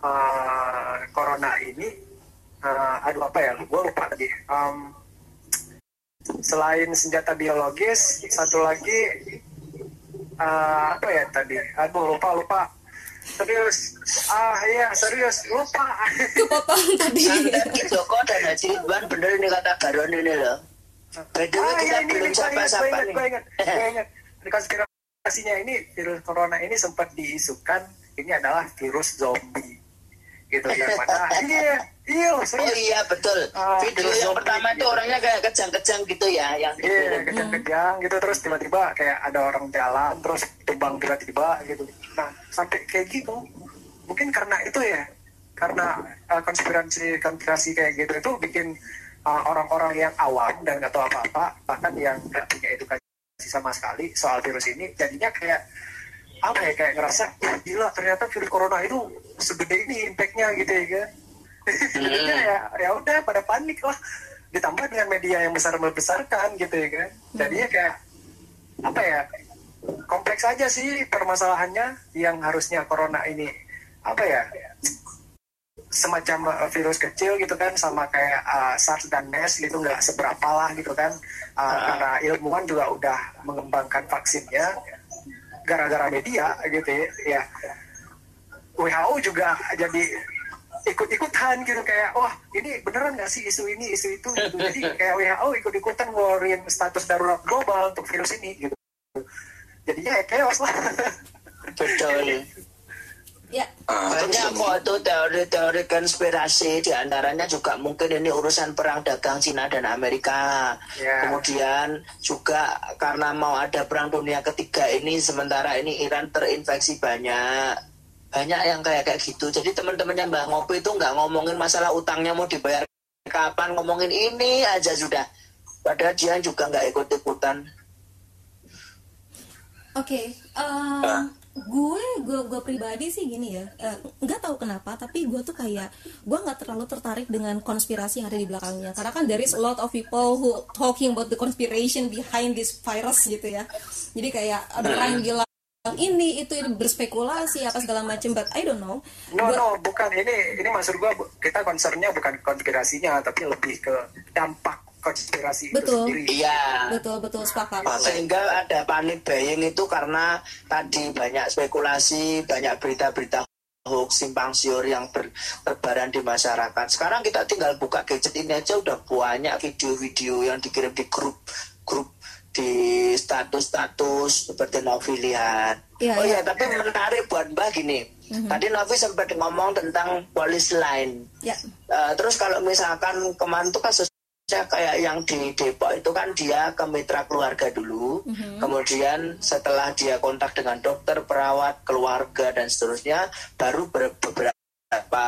eh, corona ini eh, aduh apa ya? Gue lupa lagi. Em, selain senjata biologis satu lagi eh, apa ya tadi? Aduh lupa lupa. Serius. Ah iya serius. Lupa. Kepotong tadi. Ki Joko dan Haji Ridwan bener ini kata Baron ini loh. Way, Ah, kita iya, ini, belum ini, gue ingat, gue sapa-sapa ingat, nih. gue ingat, gue ingat. Konspirasinya ini, virus corona ini sempat diisukan, ini adalah virus zombie. Gitu, yang mana, iya, iya, loh, Oh iya betul. Ah, Video terus yang pertama itu gitu. orangnya kayak kejang-kejang gitu ya, yang Iya, dikirim. kejang-kejang gitu, terus tiba-tiba kayak ada orang jalan, terus tumbang tiba-tiba gitu. Nah, sampai kayak gitu, mungkin karena itu ya, karena uh, konspirasi konspirasi kayak gitu itu bikin uh, orang-orang yang awam dan nggak tahu apa-apa, bahkan yang nggak punya edukasi sama sekali soal virus ini, jadinya kayak apa ya kayak ngerasa "Wah, gila ternyata virus corona itu segede ini impactnya gitu ya kan? Jadinya ya ya udah pada panik lah. Ditambah dengan media yang besar membesarkan gitu ya kan? Jadinya kayak apa ya kompleks aja sih permasalahannya yang harusnya corona ini apa ya semacam uh, virus kecil gitu kan sama kayak uh, SARS dan MERS gitu nggak seberapa lah gitu kan. Uh, karena ilmuwan juga udah mengembangkan vaksinnya gara-gara media gitu ya, ya. WHO juga jadi ikut-ikutan gitu. Kayak wah ini beneran nggak sih isu ini isu itu? Gitu. jadi kayak WHO ikut-ikutan ngeluarin status darurat global untuk virus ini gitu. Jadinya ya chaos lah. Betul. ya Banyak kok itu teori-teori konspirasi di antaranya juga mungkin ini urusan perang dagang Cina dan Amerika. Ya. Kemudian juga karena mau ada perang dunia ketiga ini sementara ini Iran terinfeksi banyak banyak yang kayak kayak gitu. Jadi teman-temannya Mbak Ngopi itu nggak ngomongin masalah utangnya mau dibayar kapan, ngomongin ini aja sudah. Padahal dia juga nggak ikut-ikutan. Oke, eh, gue gue gue pribadi sih gini ya, eh, nggak tahu kenapa, tapi gue tuh kayak gue nggak terlalu tertarik dengan konspirasi yang ada di belakangnya, karena kan there is a lot of people who talking about the conspiration behind this virus gitu ya, jadi kayak ada orang yang bilang ini itu ini berspekulasi apa segala macam, but I don't know. no Gua- no bukan ini ini maksud bu- kita concernnya bukan konspirasinya tapi lebih ke dampak konspirasi Betul. itu sendiri Iya. betul betul sepakat. sehingga ada panik buying itu karena tadi banyak spekulasi, banyak berita-berita hoax simpang siur yang bertebaran di masyarakat. Sekarang kita tinggal buka gadget ini aja udah banyak video-video yang dikirim di grup grup di status-status seperti Novi lihat. Iya, oh iya. ya, tapi menarik buat Mbak gini. Tadi Novi sempat ngomong tentang polis line. Ya. Eh, terus kalau misalkan kemarin itu kasusnya kayak yang di Depok itu kan dia ke mitra keluarga dulu, kemudian setelah dia kontak dengan dokter, perawat, keluarga dan seterusnya, baru ber- beberapa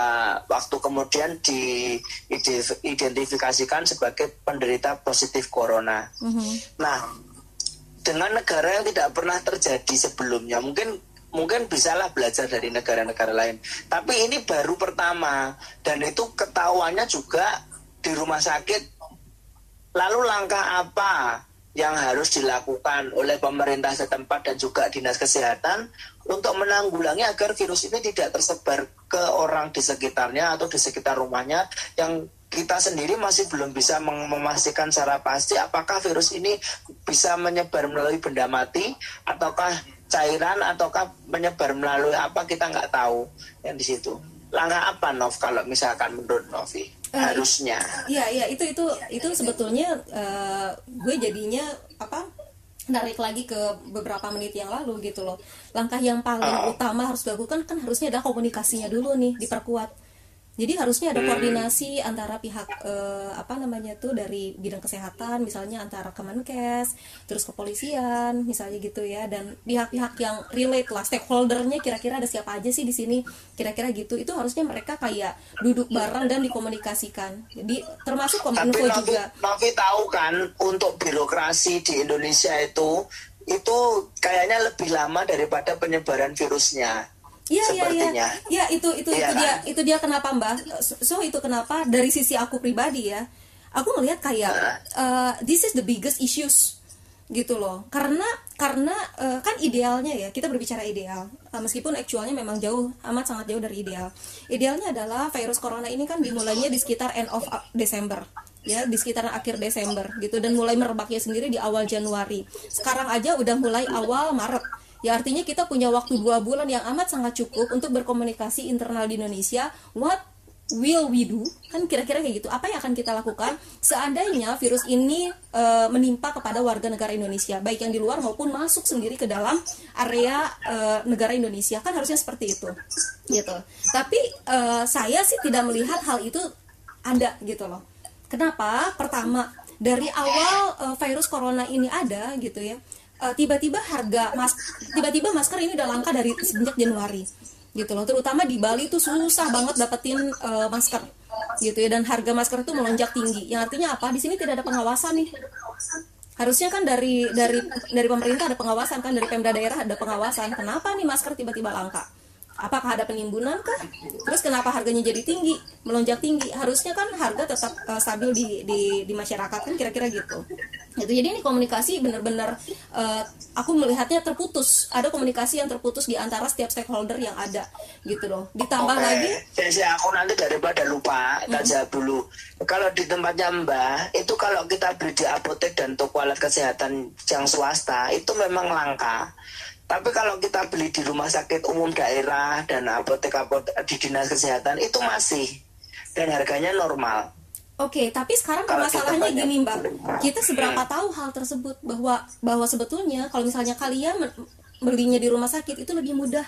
waktu kemudian diidentifikasikan sebagai penderita positif corona. Nah, dengan negara yang tidak pernah terjadi sebelumnya, mungkin mungkin bisalah belajar dari negara-negara lain. Tapi ini baru pertama dan itu ketahuannya juga di rumah sakit. Lalu langkah apa yang harus dilakukan oleh pemerintah setempat dan juga dinas kesehatan untuk menanggulangi agar virus ini tidak tersebar ke orang di sekitarnya atau di sekitar rumahnya yang kita sendiri masih belum bisa mem- memastikan secara pasti apakah virus ini bisa menyebar melalui benda mati ataukah cairan ataukah menyebar melalui apa kita nggak tahu yang di situ. Langkah apa Nov kalau misalkan menurut Novi harusnya Iya, iya itu itu itu sebetulnya eh, gue jadinya apa narik lagi ke beberapa menit yang lalu gitu loh. Langkah yang paling utama harus dilakukan kan harusnya adalah komunikasinya dulu nih diperkuat. Jadi harusnya ada koordinasi antara pihak eh, apa namanya tuh dari bidang kesehatan misalnya antara Kemenkes, terus kepolisian misalnya gitu ya dan pihak-pihak yang relate lah stakeholdernya kira-kira ada siapa aja sih di sini kira-kira gitu itu harusnya mereka kayak duduk bareng dan dikomunikasikan. Jadi termasuk tapi kominfo juga. Novi tahu kan untuk birokrasi di Indonesia itu itu kayaknya lebih lama daripada penyebaran virusnya Iya iya iya. Iya itu itu Iya itu dia kan? itu dia kenapa Mbak. So, itu kenapa dari sisi aku pribadi ya. Aku ngelihat kayak uh, this is the biggest issues gitu loh. Karena karena uh, kan idealnya ya kita berbicara ideal. Uh, meskipun actualnya memang jauh amat sangat jauh dari ideal. Idealnya adalah virus corona ini kan dimulainya di sekitar end of uh, Desember ya di sekitar akhir Desember gitu dan mulai merebaknya sendiri di awal Januari. Sekarang aja udah mulai awal Maret. Ya artinya kita punya waktu dua bulan yang amat sangat cukup untuk berkomunikasi internal di Indonesia. What will we do? Kan kira-kira kayak gitu. Apa yang akan kita lakukan seandainya virus ini e, menimpa kepada warga negara Indonesia, baik yang di luar maupun masuk sendiri ke dalam area e, negara Indonesia. Kan harusnya seperti itu, gitu. Tapi e, saya sih tidak melihat hal itu ada gitu loh. Kenapa? Pertama dari awal e, virus corona ini ada gitu ya eh, tiba-tiba harga mas tiba-tiba masker ini udah langka dari sejak Januari gitu loh. Terutama di Bali tuh susah banget dapetin eh, masker gitu ya. Dan harga masker itu melonjak tinggi. Yang artinya apa? Di sini tidak ada pengawasan nih. Harusnya kan dari dari dari pemerintah ada pengawasan kan dari pemda daerah ada pengawasan. Kenapa nih masker tiba-tiba langka apakah ada penimbunan kah? Terus kenapa harganya jadi tinggi melonjak tinggi? Harusnya kan harga tetap eh, stabil di, di di masyarakat kan kira-kira gitu. Gitu. Jadi ini komunikasi benar-benar eh, aku melihatnya terputus. Ada komunikasi yang terputus di antara setiap stakeholder yang ada gitu loh ditambah Oke, lagi jadi aku nanti daripada lupa, tak jawab dulu. Kalau di tempatnya Mbah, itu kalau kita beli di apotek dan toko alat kesehatan yang swasta, itu memang langka. Tapi kalau kita beli di rumah sakit umum daerah dan apotek-apotek di dinas kesehatan, itu masih. Dan harganya normal. Oke, tapi sekarang Kalau permasalahannya gini, Mbak. Kita seberapa tahu hal tersebut bahwa bahwa sebetulnya kalau misalnya kalian belinya di rumah sakit itu lebih mudah.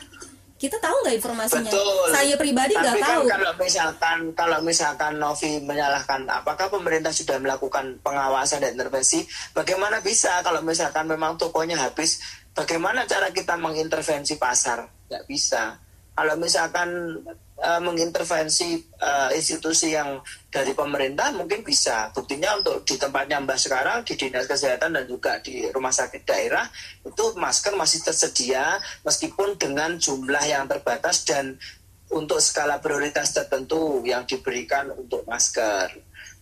Kita tahu nggak informasinya? Betul. Saya pribadi nggak kan tahu. kalau misalkan kalau misalkan Novi menyalahkan apakah pemerintah sudah melakukan pengawasan dan intervensi, bagaimana bisa kalau misalkan memang tokonya habis, bagaimana cara kita mengintervensi pasar? Nggak bisa. Kalau misalkan eh, mengintervensi eh, institusi yang dari pemerintah mungkin bisa. Buktinya untuk di tempatnya Mbak sekarang di dinas kesehatan dan juga di rumah sakit daerah itu masker masih tersedia meskipun dengan jumlah yang terbatas dan untuk skala prioritas tertentu yang diberikan untuk masker.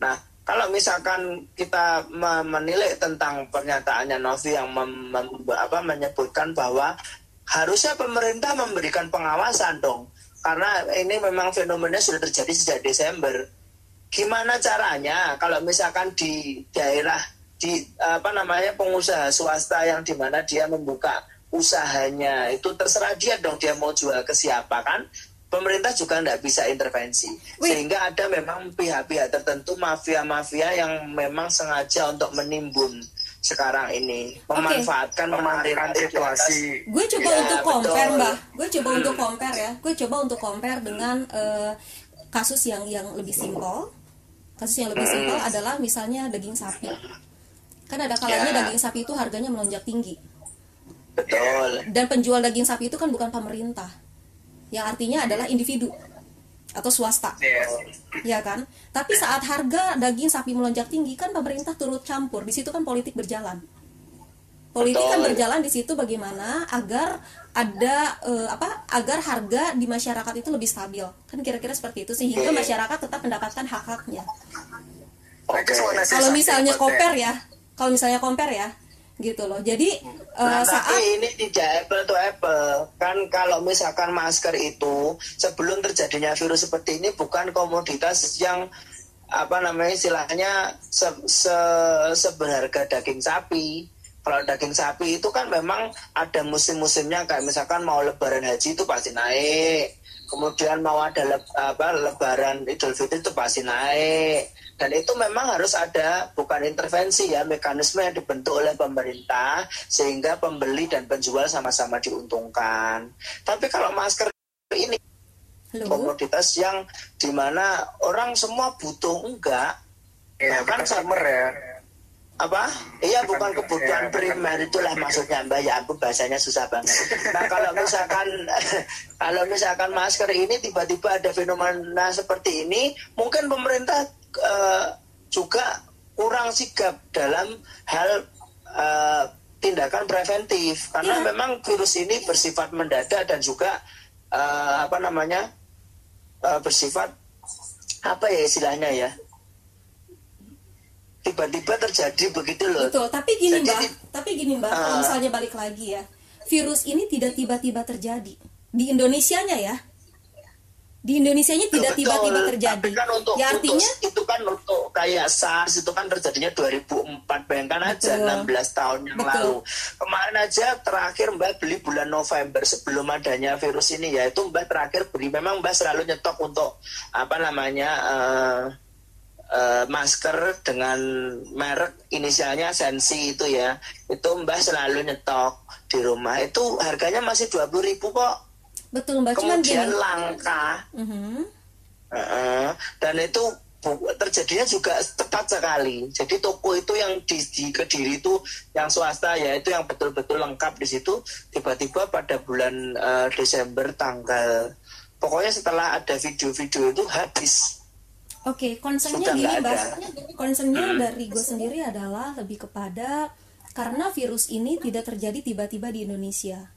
Nah, kalau misalkan kita me- menilai tentang pernyataannya Novi yang apa, menyebutkan bahwa harusnya pemerintah memberikan pengawasan dong, karena ini memang fenomena sudah terjadi sejak Desember. Gimana caranya kalau misalkan di daerah di apa namanya pengusaha swasta yang di mana dia membuka usahanya itu terserah dia dong dia mau jual ke siapa kan pemerintah juga nggak bisa intervensi Wih. sehingga ada memang pihak-pihak tertentu mafia-mafia yang memang sengaja untuk menimbun sekarang ini. Memanfaatkan memanfaatkan menarik situasi. gue coba Iya, untuk compare betul. mbak. Gue coba untuk compare ya. Gue coba untuk compare dengan eh, kasus yang yang lebih simpel. Kasus yang lebih simpel adalah misalnya daging sapi. Kan ada kalanya Ya. daging sapi itu harganya melonjak tinggi. Betul. Dan penjual daging sapi itu kan bukan pemerintah. Yang artinya adalah individu atau swasta. Yes. ya kan? Tapi saat harga daging sapi melonjak tinggi kan pemerintah turut campur. Di situ kan politik berjalan. Politik kan Betul. berjalan di situ bagaimana agar ada eh, apa agar harga di masyarakat itu lebih stabil. Kan kira-kira seperti itu sehingga Oke. masyarakat tetap mendapatkan hak-haknya. Say kalau misalnya compare ya kalau misalnya compare ya gitu loh jadi eh, Nah, saat tapi ini tidak apple to apple. Kan kalau misalkan masker itu sebelum terjadinya virus seperti ini bukan komoditas yang apa namanya istilahnya se, se- seberharga daging sapi. Kalau daging sapi itu kan memang ada musim-musimnya kayak misalkan mau lebaran haji itu pasti naik. Kemudian mau ada leb- apa, lebaran Idul Fitri itu pasti naik. Dan itu memang harus ada bukan intervensi ya mekanisme yang dibentuk oleh pemerintah sehingga pembeli dan penjual sama-sama diuntungkan. Tapi kalau masker ini Halo? komoditas yang di mana orang semua butuh enggak ya Bahkan consumer ya apa? Iya bukan kebutuhan primer itulah maksudnya Mbak ya ampun bahasanya susah banget. Nah kalau misalkan kalau misalkan masker ini tiba-tiba ada fenomena seperti ini, mungkin pemerintah eh, juga kurang sigap dalam hal eh, tindakan preventif. Karena Iya. memang virus ini bersifat mendadak dan juga eh, apa namanya eh, bersifat apa ya istilahnya ya tiba-tiba terjadi begitu loh. Betul, tapi gini Jadi mbak, tapi gini mbak, kalau Ah. misalnya balik lagi ya, virus ini tidak tiba-tiba terjadi. Di Indonesianya ya, di Indonesianya tidak Betul, tiba-tiba terjadi. Tapi kan untuk, ya untuk- artinya, itu kan untuk kayak SARS itu kan terjadinya 2004 bayangkan aja Betul. 16 tahun yang Betul. lalu. Kemarin aja terakhir Mbak beli bulan November sebelum adanya virus ini ya itu Mbak terakhir beli memang Mbak selalu nyetok untuk apa namanya eh, eh, masker dengan merek inisialnya Sensi itu ya itu Mbak selalu nyetok di rumah itu harganya masih 20.000 ribu kok betul mbak, cuman kemudian langka Mhm. Heeh. dan itu terjadinya juga tepat sekali. Jadi toko itu yang di, di Kediri itu yang swasta ya itu yang betul-betul lengkap di situ tiba-tiba pada bulan eh, Desember tanggal pokoknya setelah ada video-video itu habis. Oke, concernnya Sudah gini ada. concernnya dari gue sendiri adalah lebih kepada karena virus ini tidak terjadi tiba-tiba di Indonesia.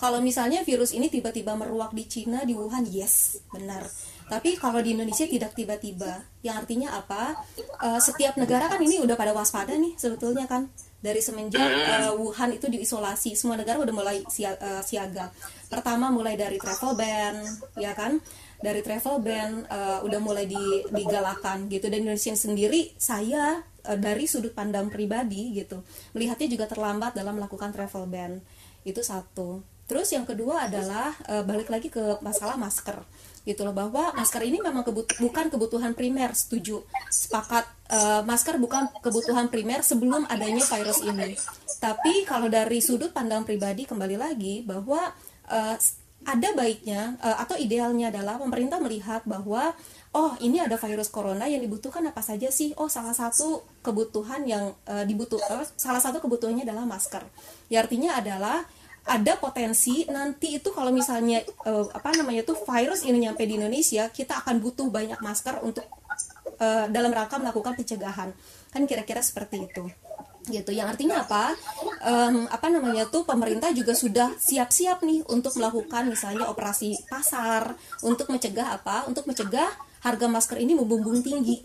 Kalau misalnya virus ini tiba-tiba meruak di Cina, di Wuhan, yes, benar. Tapi kalau di Indonesia tidak tiba-tiba, yang artinya apa? Eh, setiap negara kan ini udah pada waspada nih sebetulnya kan. Dari semenjak eh, Wuhan itu diisolasi, semua negara udah mulai sia- eh, siaga. Pertama mulai dari travel ban, ya kan? Dari travel ban eh, udah mulai di- digalakan gitu. Dan Indonesia sendiri, saya eh, dari sudut pandang pribadi gitu, melihatnya juga terlambat dalam melakukan travel ban. Itu satu. Terus yang kedua adalah eh, balik lagi ke masalah masker. Gitu loh bahwa masker ini memang kebut- bukan kebutuhan primer setuju. Sepakat eh, masker bukan kebutuhan primer sebelum adanya virus ini. Tapi kalau dari sudut pandang pribadi kembali lagi bahwa eh, ada baiknya eh, atau idealnya adalah pemerintah melihat bahwa oh ini ada virus corona yang dibutuhkan apa saja sih? Oh salah satu kebutuhan yang eh, dibutuhkan salah satu kebutuhannya adalah masker. Ya artinya adalah ada potensi nanti itu kalau misalnya eh, apa namanya tuh virus ini nyampe di Indonesia kita akan butuh banyak masker untuk eh, dalam rangka melakukan pencegahan. Kan kira-kira seperti itu. Gitu. Yang artinya apa? Em, apa namanya tuh pemerintah juga sudah siap-siap nih untuk melakukan misalnya operasi pasar untuk mencegah apa? Untuk mencegah harga masker ini membumbung tinggi.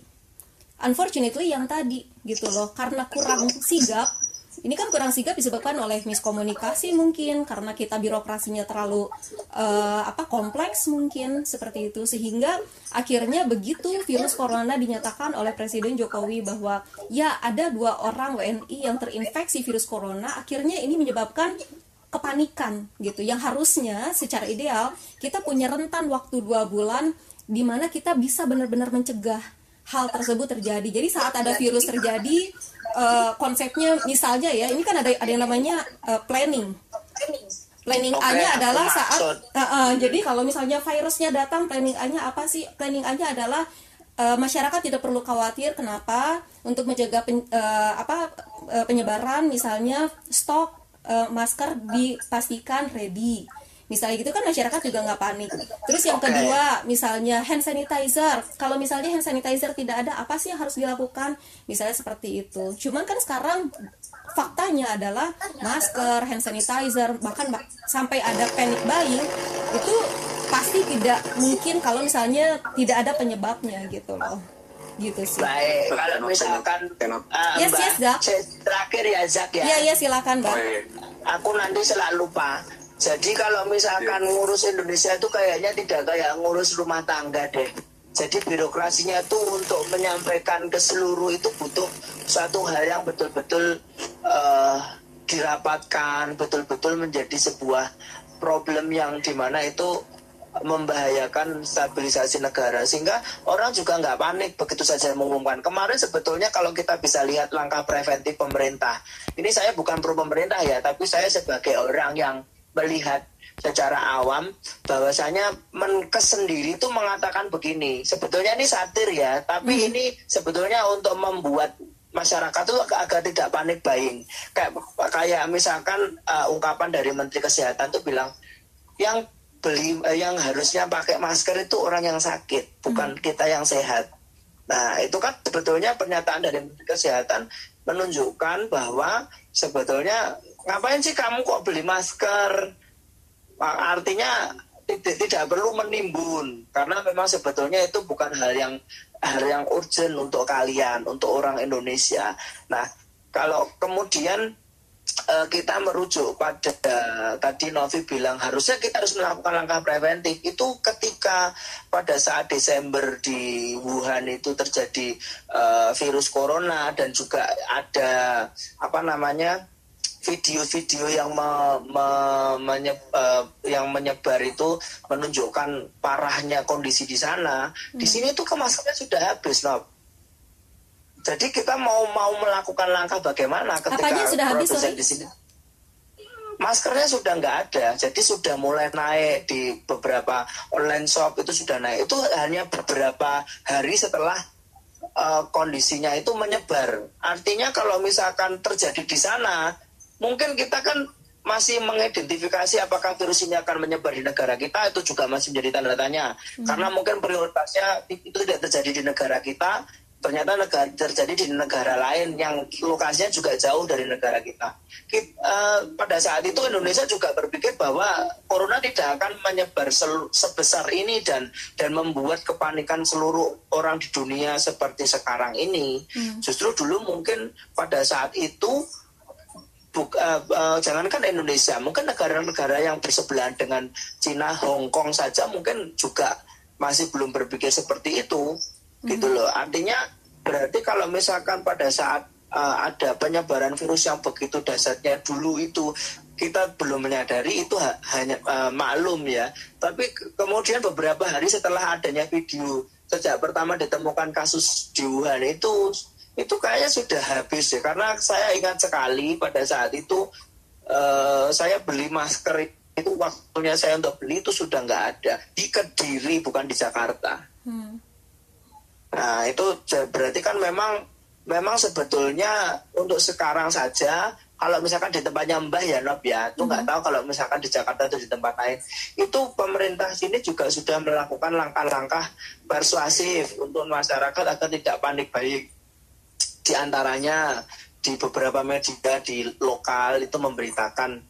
Unfortunately yang tadi gitu loh. Karena kurang sigap ini kan kurang sigap disebabkan oleh miskomunikasi mungkin karena kita birokrasinya terlalu eh, apa kompleks mungkin seperti itu. Sehingga akhirnya begitu virus corona dinyatakan oleh Presiden Jokowi bahwa ya ada dua orang WNI yang terinfeksi virus corona akhirnya ini menyebabkan kepanikan gitu. Yang harusnya secara ideal kita punya rentan waktu dua bulan di mana kita bisa benar-benar mencegah hal tersebut terjadi. Jadi saat ada virus terjadi uh, konsepnya misalnya ya ini kan ada ada yang namanya uh, planning. Planning. Oke, A-nya aku adalah saat uh, uh, jadi kalau misalnya virusnya datang planning A-nya apa sih? Planning A-nya adalah uh, masyarakat tidak perlu khawatir kenapa untuk menjaga pen- uh, apa uh, penyebaran misalnya stok uh, masker dipastikan ready misalnya gitu kan masyarakat juga nggak panik terus yang Oke. kedua misalnya hand sanitizer kalau misalnya hand sanitizer tidak ada apa sih yang harus dilakukan misalnya seperti itu cuman kan sekarang faktanya adalah masker hand sanitizer bahkan ba- sampai ada panic buying itu pasti tidak mungkin kalau misalnya tidak ada penyebabnya gitu loh gitu sih Baik, kalau misalkan uh, Yes, Mbak, yes, Zak. saya- terakhir ya Zak ya. iya iya silakan mbak. Aku nanti selalu lupa. Jadi kalau misalkan ngurus Indonesia itu kayaknya tidak kayak ngurus rumah tangga deh. Jadi birokrasinya itu untuk menyampaikan ke seluruh itu butuh suatu hal yang betul-betul eh, dirapatkan, betul-betul menjadi sebuah problem yang di mana itu membahayakan stabilisasi negara. Sehingga orang juga nggak panik begitu saja mengumumkan. Kemarin sebetulnya kalau kita bisa lihat langkah preventif pemerintah ini saya bukan pro pemerintah ya tapi saya sebagai orang yang melihat secara awam bahwasanya Menkes sendiri itu mengatakan begini. Sebetulnya ini satir ya tapi ini sebetulnya untuk membuat masyarakat itu agak, agak tidak panik buying. Kayak kayak misalkan uh, ungkapan dari Menteri Kesehatan tuh bilang yang beli eh, yang harusnya pakai masker itu orang yang sakit bukan kita yang sehat. Nah itu kan sebetulnya pernyataan dari Menteri Kesehatan menunjukkan bahwa sebetulnya ngapain sih kamu kok beli masker? Artinya tidak, tidak perlu menimbun. Karena memang sebetulnya itu bukan hal yang hal yang urgent untuk kalian untuk orang Indonesia. Nah kalau kemudian eh, kita merujuk pada tadi Novi bilang harusnya kita harus melakukan langkah preventif. Itu ketika pada saat Desember di Wuhan itu terjadi eh, virus corona dan juga ada apa namanya video-video yang me- me- menye- eh, yang menyebar itu menunjukkan parahnya kondisi di sana. Di sini tuh kemaskernya sudah habis, Nob. Jadi kita mau mau melakukan langkah bagaimana ketika Apanya sudah habis, sorry? di sini maskernya sudah nggak ada, jadi sudah mulai naik di beberapa online shop itu sudah naik. Itu hanya beberapa hari setelah eh, kondisinya itu menyebar. Artinya kalau misalkan terjadi di sana, mungkin kita kan masih mengidentifikasi apakah virus ini akan menyebar di negara kita itu juga masih menjadi tanda tanya. Karena mungkin prioritasnya itu tidak terjadi di negara kita, ternyata negara, terjadi di negara lain yang lokasinya juga jauh dari negara kita. Kit- eh, pada saat itu Indonesia juga berpikir bahwa corona tidak akan menyebar sel- sebesar ini dan dan membuat kepanikan seluruh orang di dunia seperti sekarang ini. Justru dulu mungkin pada saat itu buk, eh, eh, jangankan Indonesia, mungkin negara-negara yang bersebelahan dengan Cina, Hong Kong saja mungkin juga masih belum berpikir seperti itu, gitu loh. Artinya berarti kalau misalkan pada saat eh, ada penyebaran virus yang begitu dasarnya dulu itu kita belum menyadari itu ha- hanya eh, maklum ya. Tapi ke- kemudian beberapa hari setelah adanya video sejak pertama ditemukan kasus di Wuhan itu itu kayaknya sudah habis ya karena saya ingat sekali pada saat itu eh, saya beli masker itu waktunya saya untuk beli itu sudah nggak ada di Kediri bukan di Jakarta. Hmm. Nah itu berarti kan memang memang sebetulnya untuk sekarang saja kalau misalkan di tempatnya Mbah ya Nob ya, itu nggak tahu kalau misalkan di Jakarta atau di tempat lain, itu pemerintah sini juga sudah melakukan langkah-langkah persuasif untuk masyarakat agar tidak panik baik. Di antaranya di beberapa media di lokal itu memberitakan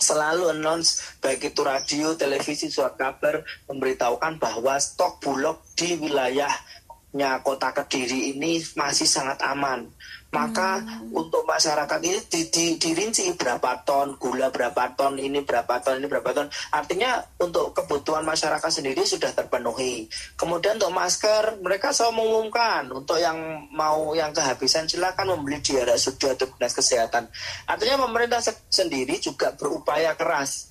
selalu announce baik itu radio, televisi, surat kabar memberitahukan bahwa stok bulog di wilayahnya kota Kediri ini masih sangat aman. Maka untuk masyarakat ini di, di, dirinci berapa ton gula, berapa ton ini, berapa ton ini, berapa ton. Artinya untuk kebutuhan masyarakat sendiri sudah terpenuhi. Kemudian untuk masker, mereka selalu mengumumkan untuk yang mau yang kehabisan silakan membeli di RSUD atau dinas kesehatan. Artinya pemerintah se- sendiri juga berupaya keras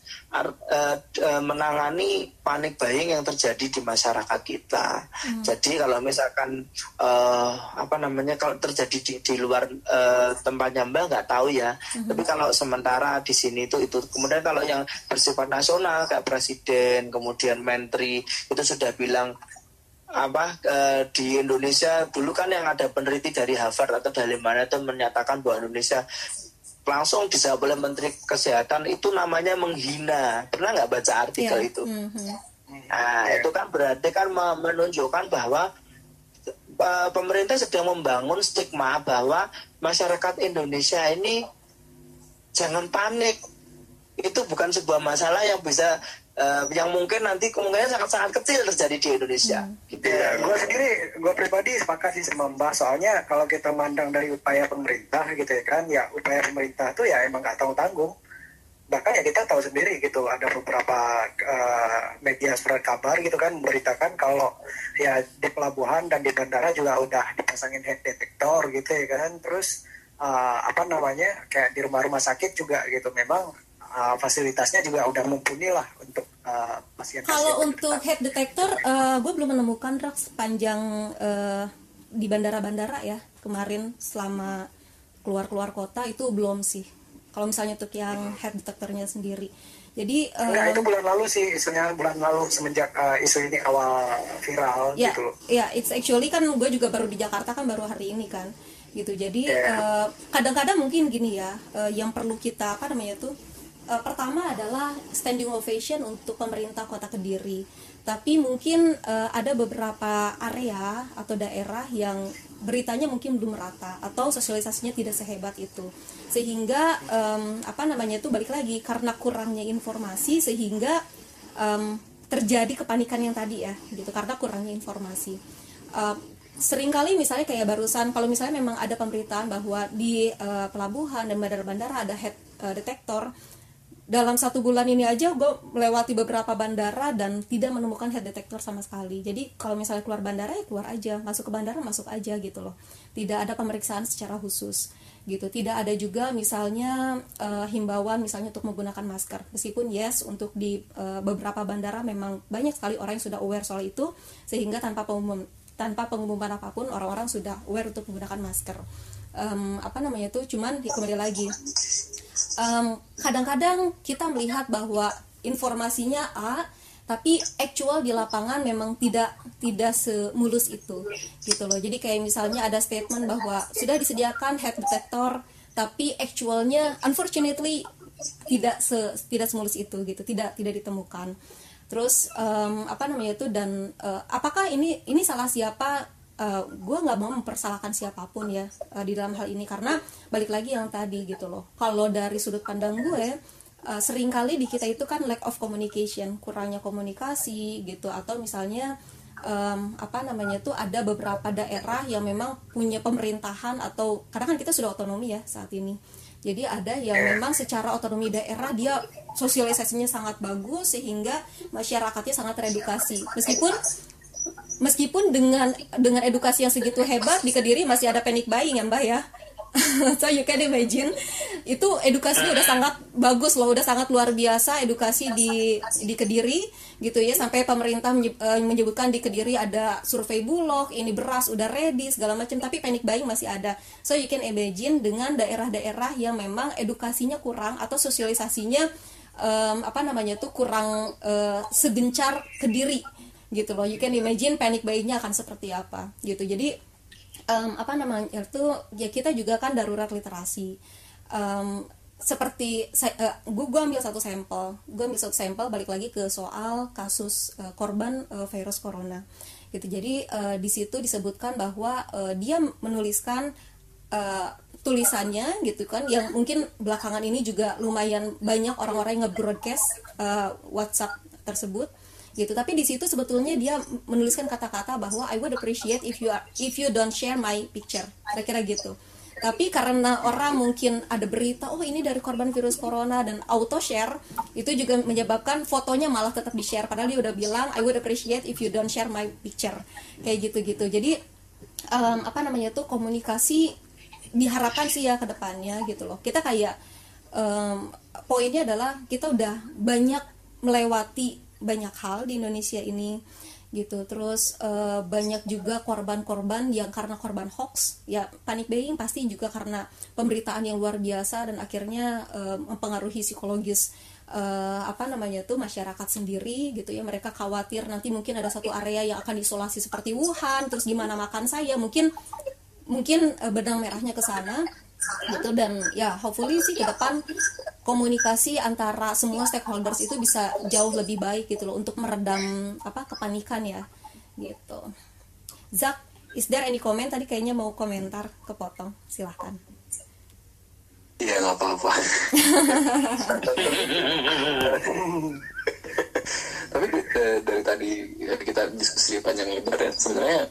menangani panik buying yang terjadi di masyarakat kita. Jadi kalau misalkan eh, apa namanya kalau terjadi di, di luar uh, tempatnya Mbak nggak tahu ya. Mm-hmm. Tapi kalau sementara di sini itu itu. Kemudian kalau yang bersifat nasional kayak presiden, kemudian menteri itu sudah bilang apa uh, di Indonesia dulu kan yang ada peneliti dari Harvard atau dari mana itu menyatakan bahwa Indonesia langsung dijawab oleh Menteri Kesehatan itu namanya menghina. Pernah nggak baca artikel yeah. itu? Mm-hmm. Nah itu kan berarti kan menunjukkan bahwa uh, pemerintah sedang membangun stigma bahwa masyarakat Indonesia ini jangan panik. Itu bukan sebuah masalah yang bisa uh, yang mungkin nanti kemungkinan sangat-sangat kecil terjadi di Indonesia. Hmm. Gitu ya, gue sendiri, gue pribadi sepakat sih sama Mbak. Soalnya kalau kita mandang dari upaya pemerintah gitu ya kan, ya upaya pemerintah tuh ya emang nggak tahu tanggung. Bahkan ya kita tahu sendiri gitu, ada beberapa uh, media surat kabar gitu kan memberitakan kalau ya di pelabuhan dan di bandara juga udah dipasangin head detector gitu ya kan. Terus uh, apa namanya kayak di rumah-rumah sakit juga gitu memang uh, fasilitasnya juga udah mumpuni lah untuk uh, pasien. Kalau untuk head detector, uh, gue belum menemukan rak sepanjang uh, di bandara-bandara ya kemarin selama keluar-keluar kota itu belum sih. Kalau misalnya untuk yang head detectornya sendiri. Jadi uh, Enggak, itu bulan lalu sih isunya bulan lalu semenjak uh, isu ini awal viral ya, gitu. Ya, it's actually kan gue juga baru di Jakarta kan baru hari ini kan gitu. Jadi yeah. uh, kadang-kadang mungkin gini ya, uh, yang perlu kita apa namanya tuh uh, pertama adalah standing ovation untuk pemerintah Kota Kediri. Tapi mungkin uh, ada beberapa area atau daerah yang beritanya mungkin belum merata atau sosialisasinya tidak sehebat itu. Sehingga um, apa namanya itu balik lagi karena kurangnya informasi sehingga um, terjadi kepanikan yang tadi ya gitu karena kurangnya informasi. Uh, sering kali misalnya kayak barusan kalau misalnya memang ada pemberitaan bahwa di uh, pelabuhan dan bandara-bandara ada head uh, detector dalam satu bulan ini aja gue melewati beberapa bandara dan tidak menemukan head detector sama sekali. Jadi kalau misalnya keluar bandara ya keluar aja masuk ke bandara masuk aja gitu loh. Tidak ada pemeriksaan secara khusus gitu. Tidak ada juga misalnya uh, himbauan misalnya untuk menggunakan masker. Meskipun yes untuk di uh, beberapa bandara memang banyak sekali orang yang sudah aware soal itu sehingga tanpa pengumuman tanpa pengumuman apa pun orang-orang sudah aware untuk menggunakan masker. Um, apa namanya tuh cuman kembali lagi kadang kadang-kadang kita melihat bahwa informasinya A tapi actual di lapangan memang tidak tidak semulus itu gitu loh. Jadi kayak misalnya ada statement bahwa sudah disediakan head detector tapi actualnya unfortunately tidak se tidak semulus itu gitu. Tidak tidak ditemukan. Terus um, apa namanya itu dan uh, apakah ini ini salah siapa uh, eh, gue nggak mau mempersalahkan siapa pun ya uh, di dalam hal ini. Karena balik lagi yang tadi gitu loh. Kalau dari sudut pandang gue uh, sering kali di kita itu kan lack of communication kurangnya komunikasi gitu. Atau misalnya um, apa namanya tuh ada beberapa daerah yang memang punya pemerintahan atau karena kan kita sudah otonomi ya saat ini. Jadi ada yang memang secara otonomi daerah dia sosialisasinya sangat bagus sehingga masyarakatnya sangat teredukasi. Meskipun meskipun dengan dengan edukasi yang segitu hebat di Kediri masih ada panic buying ya Mbak ya? So you can imagine. Itu edukasinya udah sangat bagus loh udah sangat luar biasa edukasi di di Kediri gitu ya. Sampai pemerintah eh, menyebutkan di Kediri ada survei bulog ini beras udah ready segala macam tapi panic buying masih ada. So you can imagine dengan daerah-daerah yang memang edukasinya kurang atau sosialisasinya um, apa namanya tuh kurang uh, segencar Kediri gitu loh. You can imagine panic buyingnya akan seperti apa gitu. Jadi um, apa namanya itu ya kita juga kan darurat literasi. Um, seperti uh, gue gue ambil satu sampel. Gue ambil satu sampel balik lagi ke soal kasus uh, korban uh, virus corona gitu. Jadi uh, di situ disebutkan bahwa uh, dia menuliskan uh, tulisannya gitu kan yang mungkin belakangan ini juga lumayan banyak orang-orang yang nge-broadcast uh, WhatsApp tersebut gitu. Tapi di situ sebetulnya dia menuliskan kata-kata bahwa I would appreciate if you are, if you don't share my picture. Kira-kira gitu. Tapi karena orang mungkin ada berita oh ini dari korban virus corona dan auto share itu juga menyebabkan fotonya malah tetap di share padahal dia udah bilang I would appreciate if you don't share my picture. Kayak gitu-gitu. Jadi um, apa namanya tuh komunikasi diharapkan sih ya ke depannya gitu loh. Kita kayak um, poinnya adalah kita udah banyak melewati banyak hal di Indonesia ini gitu. Terus uh, banyak juga korban-korban yang karena korban hoax ya panic buying pasti juga karena pemberitaan yang luar biasa dan akhirnya uh, mempengaruhi psikologis uh, apa namanya tuh masyarakat sendiri gitu ya. Mereka khawatir nanti mungkin ada satu area yang akan diisolasi seperti Wuhan terus gimana makan saya mungkin mungkin uh, benang merahnya ke sana gitu. Dan ya hopefully sih ke depan komunikasi antara semua stakeholders itu bisa jauh lebih baik gitu loh untuk meredam apa kepanikan ya gitu. Zak is there any comment? Tadi kayaknya mau komentar kepotong. Silahkan. Iya nggak apa-apa. Tapi uh, dari tadi ya, kita diskusi panjang lebar ya. Sebenarnya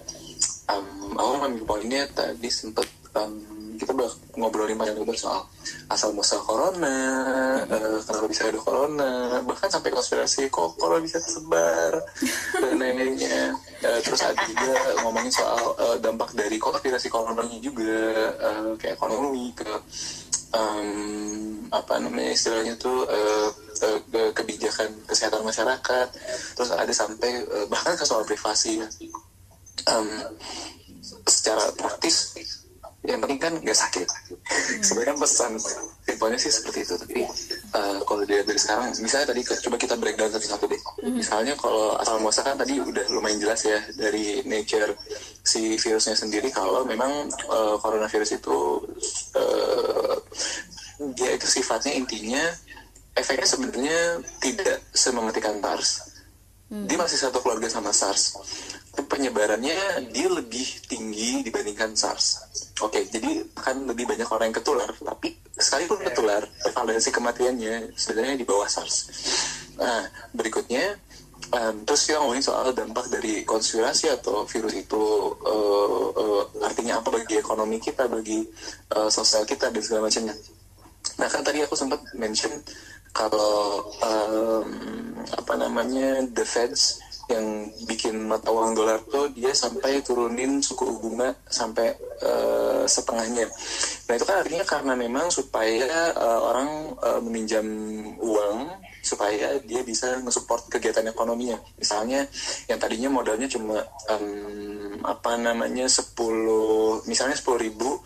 um, aku ngambil poinnya tadi sempat um, kita udah ngobrolin banyak lebar soal asal muasal corona, uh, kenapa bisa ada corona, bahkan sampai konspirasi kok corona bisa tersebar dan lain-lainnya. Uh, terus ada juga ngomongin soal uh, dampak dari konspirasi coronanya juga uh, ke ekonomi, ke um, apa namanya istilahnya tuh uh, uh, ke kebijakan kesehatan masyarakat. Terus ada sampai uh, bahkan ke soal privasi. Um, secara praktis yang penting kan nggak sakit. Sebenarnya pesan simpelnya sih seperti itu tapi uh, kalau dia dari sekarang misalnya tadi coba kita breakdown satu-satu deh. Misalnya kalau asal muasal kan tadi udah lumayan jelas ya dari nature si virusnya sendiri kalau memang uh, coronavirus itu uh, dia itu sifatnya intinya efeknya sebenarnya tidak semematikan SARS. Dia masih satu keluarga sama SARS. Penyebarannya dia lebih tinggi dibandingkan SARS. Oke, jadi akan lebih banyak orang yang ketular, tapi sekalipun ketular, prevalensi kematiannya sebenarnya di bawah SARS. Nah, berikutnya, um, terus kita ngomongin soal dampak dari konspirasi atau virus itu uh, uh, artinya apa bagi ekonomi kita, bagi uh, sosial kita dan segala macamnya. Nah, kan tadi aku sempat mention kalau um, apa namanya the Feds yang bikin mata uang dolar tuh dia sampai turunin suku bunga sampai uh, setengahnya. Nah itu kan artinya karena memang supaya uh, orang uh, meminjam uang supaya dia bisa nge-support kegiatan ekonominya. Misalnya yang tadinya modalnya cuma um, apa namanya 10 misalnya 10 ribu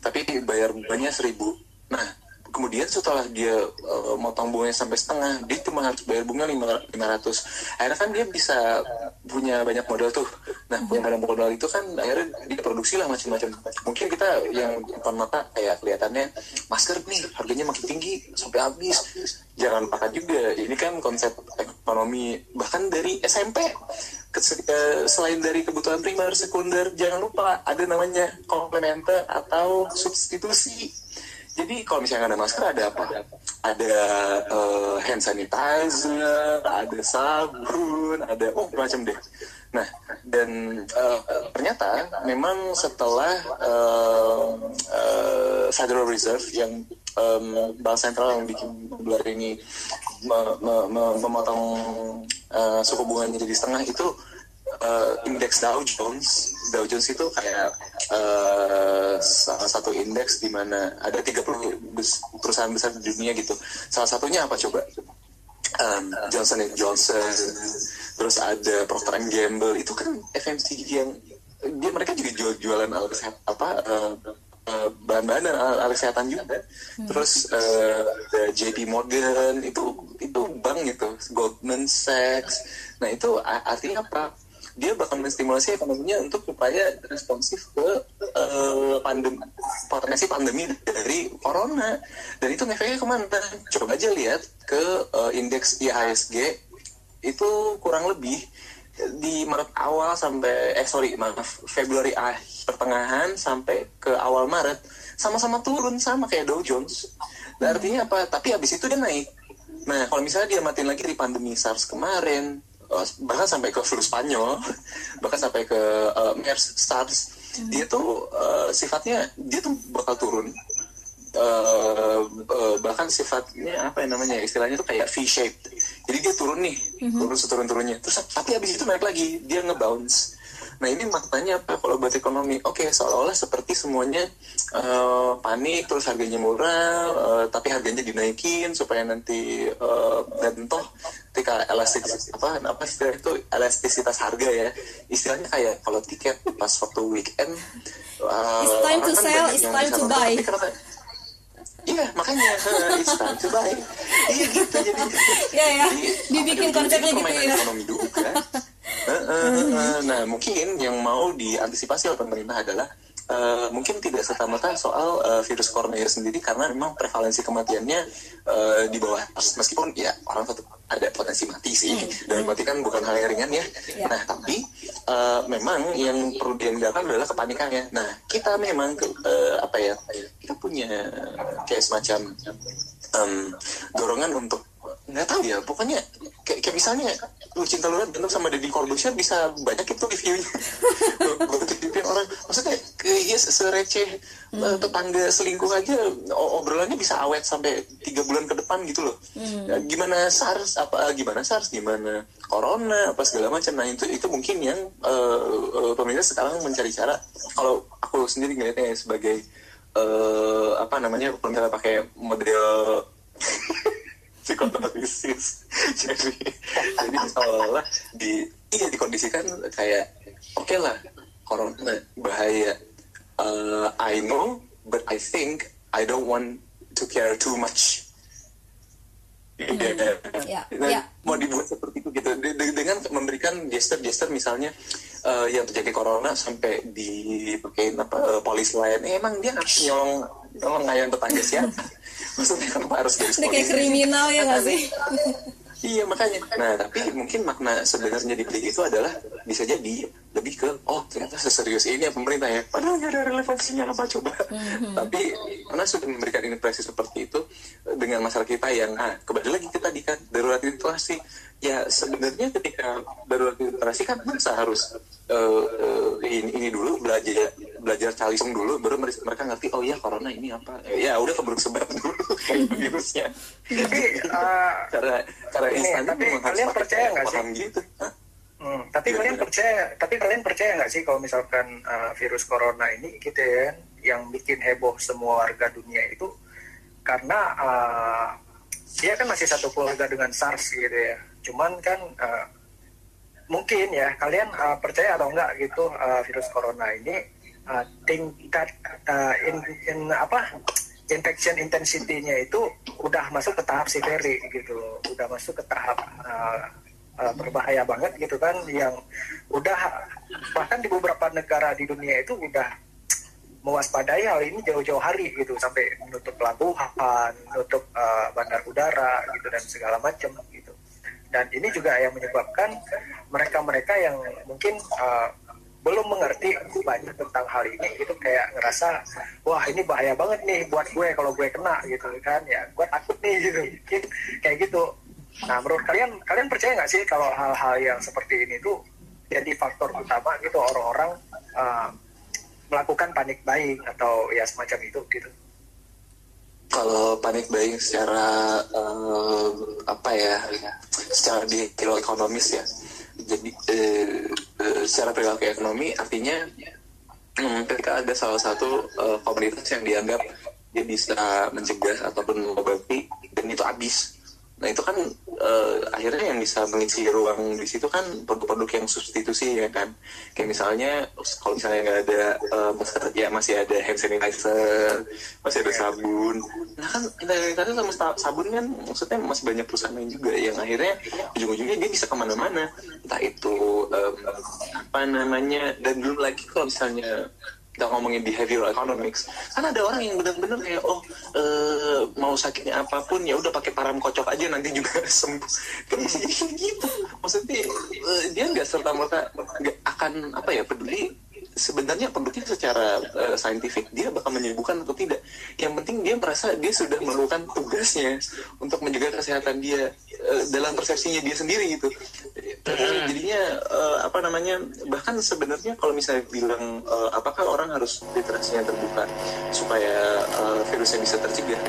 tapi bayar bunganya 1000. Nah kemudian setelah dia uh, motong bunganya sampai setengah dia cuma harus bayar bunga 500 akhirnya kan dia bisa punya banyak modal tuh. Nah punya banyak modal itu kan akhirnya dia produksi lah macam-macam. Mungkin kita yang depan mata kayak kelihatannya masker nih harganya makin tinggi sampai habis. Jangan lupakan juga. Ini kan konsep ekonomi bahkan dari SMP selain dari kebutuhan primer sekunder jangan lupa ada namanya komplementer atau substitusi jadi kalau misalnya ada masker ada apa? Ada uh, hand sanitizer, ada sabun, ada oh macam deh. Nah dan uh, ternyata memang setelah uh, uh, Federal Reserve yang um, bank sentral yang bikin dolar ini me, me, me, memotong uh, suku bunganya jadi setengah itu uh, indeks Dow Jones Dow Jones itu kayak uh, salah satu indeks di mana ada 30 perusahaan besar di dunia gitu. Salah satunya apa coba? Um, Johnson Johnson, terus ada Procter Gamble itu kan FMCG yang dia mereka juga jual jualan alat kesehatan apa uh, uh, bahan-bahan dan alat, alat kesehatan juga. Hmm. Terus uh, JP Morgan itu itu bank gitu, Goldman Sachs. Nah itu artinya apa? Dia bakal menstimulasi ekonominya untuk supaya responsif ke uh, pandemi potensi pandemi dari corona dan itu efeknya ke mana coba aja lihat ke uh, indeks IHSG itu kurang lebih di Maret awal sampai eh sorry maaf Februari akhir pertengahan sampai ke awal Maret sama-sama turun sama kayak Dow Jones. Nah, artinya apa? Tapi habis itu dia naik. Nah, kalau misalnya dia matiin lagi di pandemi SARS kemarin, Eh, bahkan sampai ke flu Spanyol bahkan sampai ke uh, MERS SARS hmm. dia tuh uh, sifatnya dia tuh bakal turun uh, uh, bahkan sifatnya apa yang namanya istilahnya tuh kayak V-shaped jadi dia turun nih hmm. turun seturun turunnya terus tapi habis itu naik lagi dia ngebounce Nah ini maknanya apa kalau buat ekonomi? Oke okay, seolah-olah seperti semuanya uh, panik terus harganya murah, uh, tapi harganya dinaikin supaya nanti uh, dan toh ketika elastis apa apa istilah itu elastisitas harga ya istilahnya kayak kalau tiket pas waktu weekend uh, It's time to kan sell, it's time to buy. tapi karena- Iya makanya it's time to buy iya gitu jadi Ya ya, jadi, dibikin konsepnya gitu ya. ekonomi juga. Nah mungkin yang mau diantisipasi oleh pemerintah adalah eh, mungkin tidak serta merta soal eh, virus corona itu sendiri karena memang prevalensi kematiannya eh, di bawah meskipun ya orang tetap ada potensi mati sih dan mati kan bukan hal yang ringan ya. Ya. Nah tapi eh, memang yang perlu dihindarkan adalah kepanikannya. Nah kita memang ke- eh, apa ya kita punya kayak semacam em, dorongan untuk nggak tahu ya pokoknya kayak, kayak misalnya lu cinta lu berantem sama Deddy Corbuzier bisa banyak itu reviewnya. Gosip-gosipin orang maksudnya kayak ya sereceh eh, tetangga selingkuh aja obrolannya bisa awet sampai tiga bulan ke depan gitu loh. Ya, gimana SARS apa gimana SARS gimana Corona apa segala macam. Nah itu itu mungkin yang eh, eh, pemerintah sekarang mencari cara. Kalau aku sendiri ngeliatnya sebagai eh, apa namanya kalau misalnya pakai model psikoanalisis jadi jadi seolah di iya dikondisikan kayak oke lah corona bahaya Uh, I know but I think I don't want to care too much Iya. Ya, Nah, ya. mau dibuat seperti itu gitu De- de- dengan memberikan gesture-gesture misalnya eh, yang terjadi corona sampai dipakein apa eh, polis lain eh, emang dia nyolong nyolong ayam tetangga siapa maksudnya kenapa harus dari Ini kayak kriminal ya nggak sih? Iya makanya. Nah tapi mungkin makna sebenarnya di balik itu adalah bisa jadi lebih ke oh ternyata seserius ini ya pemerintah ya. Padahal nggak ada relevansinya apa coba. Tapi karena sudah memberikan impresi seperti itu eh, dengan masyarakat kita yang ah kembali lagi ke tadi kan darurat literasi ya sebenarnya ketika darurat literasi kan masa harus eh, eh, ini, ini dulu belajar belajar calisung dulu baru mereka ngerti oh iya corona ini apa ya udah keburu sebar dulu virusnya Tapi eh, cara cara Ini, instan tapi kalian percaya nggak sih? gitu Hah? Hmm, tapi kalian percaya, tapi kalian percaya nggak sih kalau misalkan uh, virus corona ini gitu ya, yang bikin heboh semua warga dunia itu karena uh, dia kan masih satu keluarga dengan SARS gitu ya. Cuman kan uh, mungkin ya kalian uh, percaya atau enggak gitu uh, virus corona ini uh, tingkat uh, in, in apa infection intensity-nya itu udah masuk ke tahap severe gitu, udah masuk ke tahap uh, uh, berbahaya banget gitu kan, yang udah bahkan di beberapa negara di dunia itu udah mewaspadai hal ini jauh-jauh hari gitu sampai menutup pelabuhan, menutup uh, bandar udara gitu dan segala macam gitu. Dan ini juga yang menyebabkan mereka-mereka yang mungkin uh, belum mengerti banyak tentang hal ini gitu. Kayak ngerasa wah ini bahaya banget nih buat gue kalau gue kena gitu kan. Ya gue takut nih gitu. Kayak gitu. Nah menurut kalian kalian percaya nggak sih kalau hal-hal yang seperti ini tuh jadi faktor utama gitu orang-orang uh, melakukan panik buying atau ya semacam itu gitu? Kalau panik buying secara eh, apa ya secara di kilo ekonomis ya jadi eh, eh, secara perilaku ekonomi artinya ketika ada salah satu eh, komoditas yang dianggap dia bisa mencegah ataupun mengobati dan itu habis nah itu kan eh, akhirnya yang bisa mengisi ruang di situ kan produk-produk yang substitusi ya kan? Kayak misalnya kalau misalnya nggak ada eh, masker ya masih ada hand sanitizer masih ada sabun. Nah kan hand sanitizer sama sa- sabun kan maksudnya masih banyak perusahaan lain juga yang akhirnya ujung-ujungnya dia bisa ke mana-mana. Entah itu em, apa namanya dan belum lagi kalau misalnya kita ngomongin behavioral economics. Kan ada orang yang benar-benar kayak oh eh, mau sakitnya apa pun ya udah pakai param kocok aja nanti juga sembuh. Kan kayak gitu. Maksudnya eh, dia nggak serta merta akan apa ya peduli sebenarnya produknya secara eh, saintifik dia bakal menyembuhkan atau tidak. Yang penting dia merasa dia sudah melakukan tugasnya untuk menjaga kesehatan dia eh, dalam persepsinya dia sendiri gitu. Eh, jadinya eh, apa namanya bahkan sebenarnya kalau misalnya bilang eh, apakah orang harus literasinya terbuka supaya eh, virusnya bisa tercegah?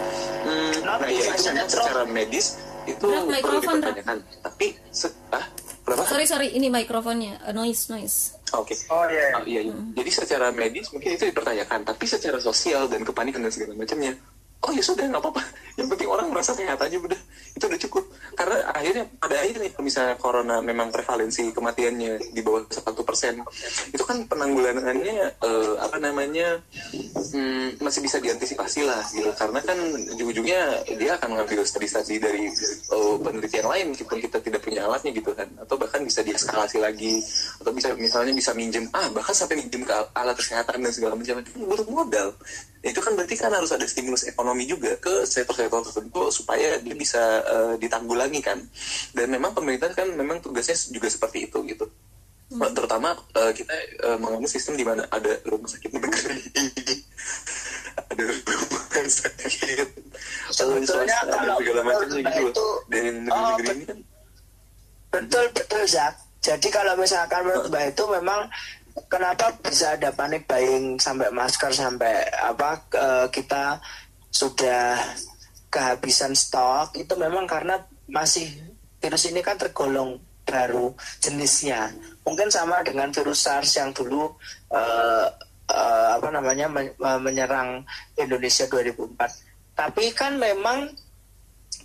Hmm, nah itu memang secara medis itu perlu dipertanyakan. Tapi se- ah berapa Sorry sorry, ini mikrofonnya uh, noise noise. Oke. Oh, iya. Ah, iya, iya. Jadi secara medis mungkin itu dipertanyakan, tapi secara sosial dan kepanikan dan segala macamnya oh ya sudah nggak apa-apa. Yang penting orang merasa sehat aja udah itu udah cukup. Karena akhirnya pada akhirnya kalau misalnya corona memang prevalensi kematiannya di bawah satu persen itu kan penanggulangannya eh, apa namanya hmm, masih bisa diantisipasi lah gitu. Karena kan ujung-ujungnya dia akan mengambil studi-studi dari eh, penelitian lain meskipun kita tidak punya alatnya gitu kan. Atau bahkan bisa dieskalasi lagi atau bisa misalnya bisa minjem ah bahkan sampai minjem ke alat kesehatan dan segala macam itu butuh modal. Itu kan berarti kan harus ada stimulus ekonomi juga ke sektor-sektor tertentu supaya dia bisa uh, ditanggulangi kan. Dan memang pemerintah kan memang tugasnya juga seperti itu gitu. Hmm. terutama uh, kita uh, mengambil sistem di mana ada rumah sakit negeri. Ada rumah sakit. Sebetulnya kalau segala macamnya gitu. itu dan negeri-negeri ini kan betul betul Zak. Jadi kalau misalkan menurut Mbak itu memang kenapa bisa ada panik buying sampai masker sampai apa uh, kita sudah kehabisan stok itu memang karena masih virus ini kan tergolong baru jenisnya. Mungkin sama dengan virus SARS yang dulu uh, uh, apa namanya men menyerang Indonesia 2004 tapi kan memang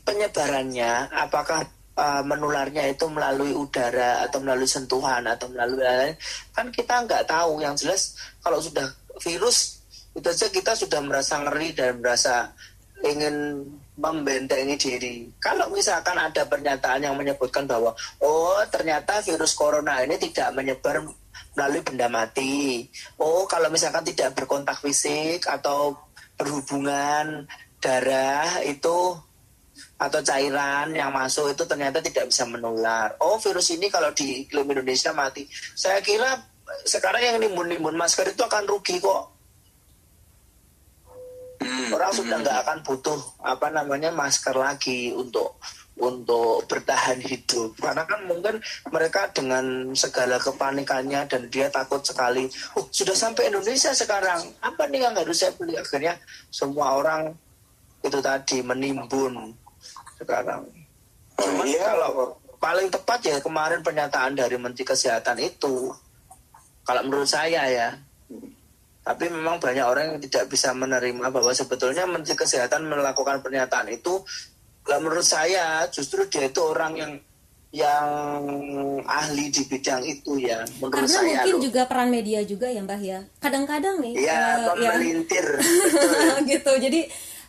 penyebarannya apakah menularnya itu melalui udara atau melalui sentuhan atau melalui lain kan kita nggak tahu. Yang jelas kalau sudah virus itu saja kita sudah merasa ngeri dan merasa ingin membentengi diri. Kalau misalkan ada pernyataan yang menyebutkan bahwa oh ternyata virus corona ini tidak menyebar melalui benda mati. Oh kalau misalkan tidak berkontak fisik atau berhubungan darah itu atau cairan yang masuk itu ternyata tidak bisa menular. Oh virus ini kalau di iklim Indonesia mati. Saya kira sekarang yang nimbun-nimbun masker itu akan rugi kok. Hmm. Orang sudah nggak akan butuh apa namanya masker lagi untuk untuk bertahan hidup karena kan mungkin mereka dengan segala kepanikannya dan dia takut sekali oh sudah sampai Indonesia sekarang apa nih yang harus saya beli akhirnya semua orang itu tadi menimbun sekarang. Cuman Iya. kalau paling tepat ya kemarin pernyataan dari Menteri Kesehatan itu, kalau menurut saya ya. Tapi memang banyak orang yang tidak bisa menerima bahwa sebetulnya Menteri Kesehatan melakukan pernyataan itu. Kalau menurut saya justru dia itu orang yang yang ahli di bidang itu ya menurut karena saya mungkin loh. juga peran media juga ya mbah ya kadang-kadang nih ya eh, ya melintir gitu jadi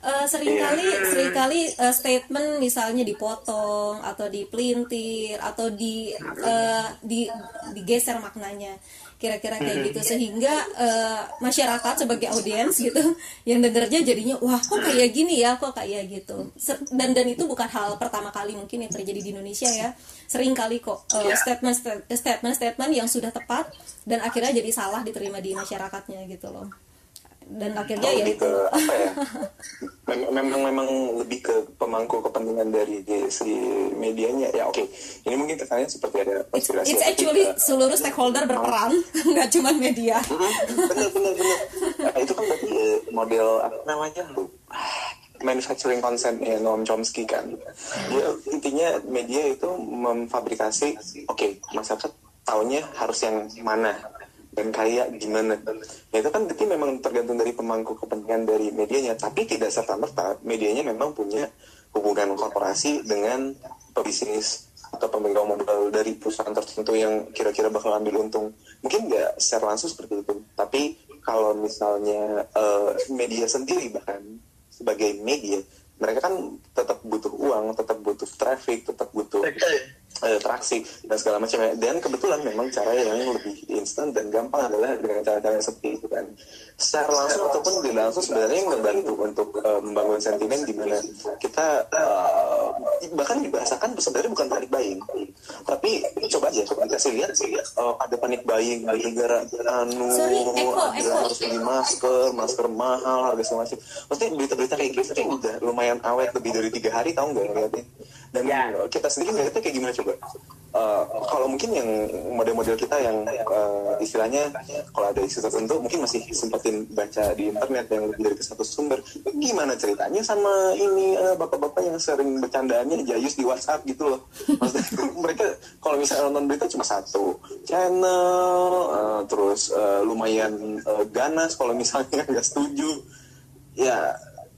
eh, sering kali Iya. sering kali eh, statement misalnya dipotong atau dipelintir atau di eh, di digeser maknanya kira-kira kayak gitu. Sehingga eh, masyarakat sebagai audiens gitu yang dengernya jadinya wah kok kayak gini ya? Kok kayak gitu? Dan dan itu bukan hal pertama kali mungkin yang terjadi di Indonesia ya. Sering kali kok eh, Ya. statement statement statement yang sudah tepat dan akhirnya jadi salah diterima di masyarakatnya gitu loh dan akhirnya ya lebih itu. ke apa ya? Mem- memang memang lebih ke pemangku kepentingan dari si medianya. Ya oke. Ini mungkin kesannya seperti ada konspirasi it's actually uh, seluruh stakeholder berperan nggak cuma media. Bener bener bener Nah, itu kan berarti eh, model apa namanya manufacturing consent ya Noam Chomsky kan. Dia intinya media itu memfabrikasi oke masyarakat taunya harus yang mana dan kayak gimana. Ya itu kan berarti memang tergantung dari pemangku kepentingan dari medianya. Tapi tidak serta merta medianya memang punya hubungan korporasi dengan pebisnis atau pemegang modal dari perusahaan tertentu yang kira-kira bakal ambil untung. Mungkin nggak secara langsung seperti itu tapi kalau misalnya eh, media sendiri bahkan sebagai media mereka kan tetap butuh uang tetap butuh traffic tetap butuh eh, traksi dan segala macam ya. Dan kebetulan memang cara yang lebih instan dan gampang adalah dengan cara-cara seperti itu kan. Secara langsung ataupun tidak langsung sebenarnya membantu untuk eh, membangun sentimen di mana kita eh, bahkan dibahasakan sebenarnya bukan panik buying. Tapi coba aja dikasih lihat eh, ada panik buying gara-gara anu ada harus beli masker, masker mahal, harga segala macam. Maksudnya berita-berita kayak gitu udah lumayan awet lebih dari tiga hari tahu nggak ngeliatnya. Dan Ya. kita sendiri ngeliatnya kayak gimana coba? Eh, kalau mungkin yang model-model kita yang eh, istilahnya kalau ada isu tertentu mungkin masih sempetin baca di internet yang lebih dari satu sumber gimana ceritanya sama ini eh, bapak-bapak yang sering bercandaannya jayus di WhatsApp gitu loh maksudnya mereka kalau misalnya nonton berita cuma satu channel eh, terus eh, lumayan eh, ganas kalau misalnya nggak setuju ya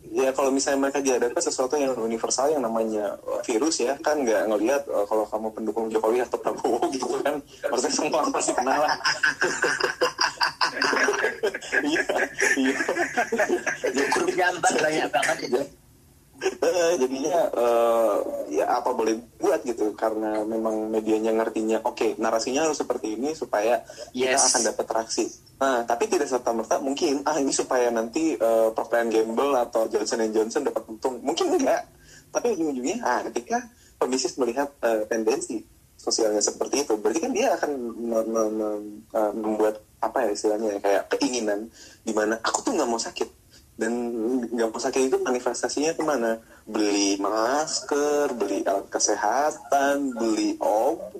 ya kalau misalnya mereka dihadapkan sesuatu yang universal yang namanya virus ya kan nggak ngelihat uh, kalau kamu pendukung Jokowi atau Prabowo gitu kan maksudnya semua orang pasti kenal lah. Iya iya. Ya, nyambar banyak banget itu. Jadinya eh, ya apa boleh buat gitu karena memang medianya ngertinya oke narasinya harus seperti ini supaya kita Yes. akan dapat reaksi. Nah tapi tidak serta merta mungkin ah ini supaya nanti eh, Procter Gamble atau Johnson Johnson dapat untung. Mungkin enggak tapi ujung-ujungnya ah ketika pebisnis melihat eh, tendensi sosialnya seperti itu berarti kan dia akan me- me- me- membuat apa ya istilahnya ya, kayak keinginan di mana aku tuh nggak mau sakit dan mau sakit itu manifestasinya ke mana? Beli masker beli alat kesehatan beli obat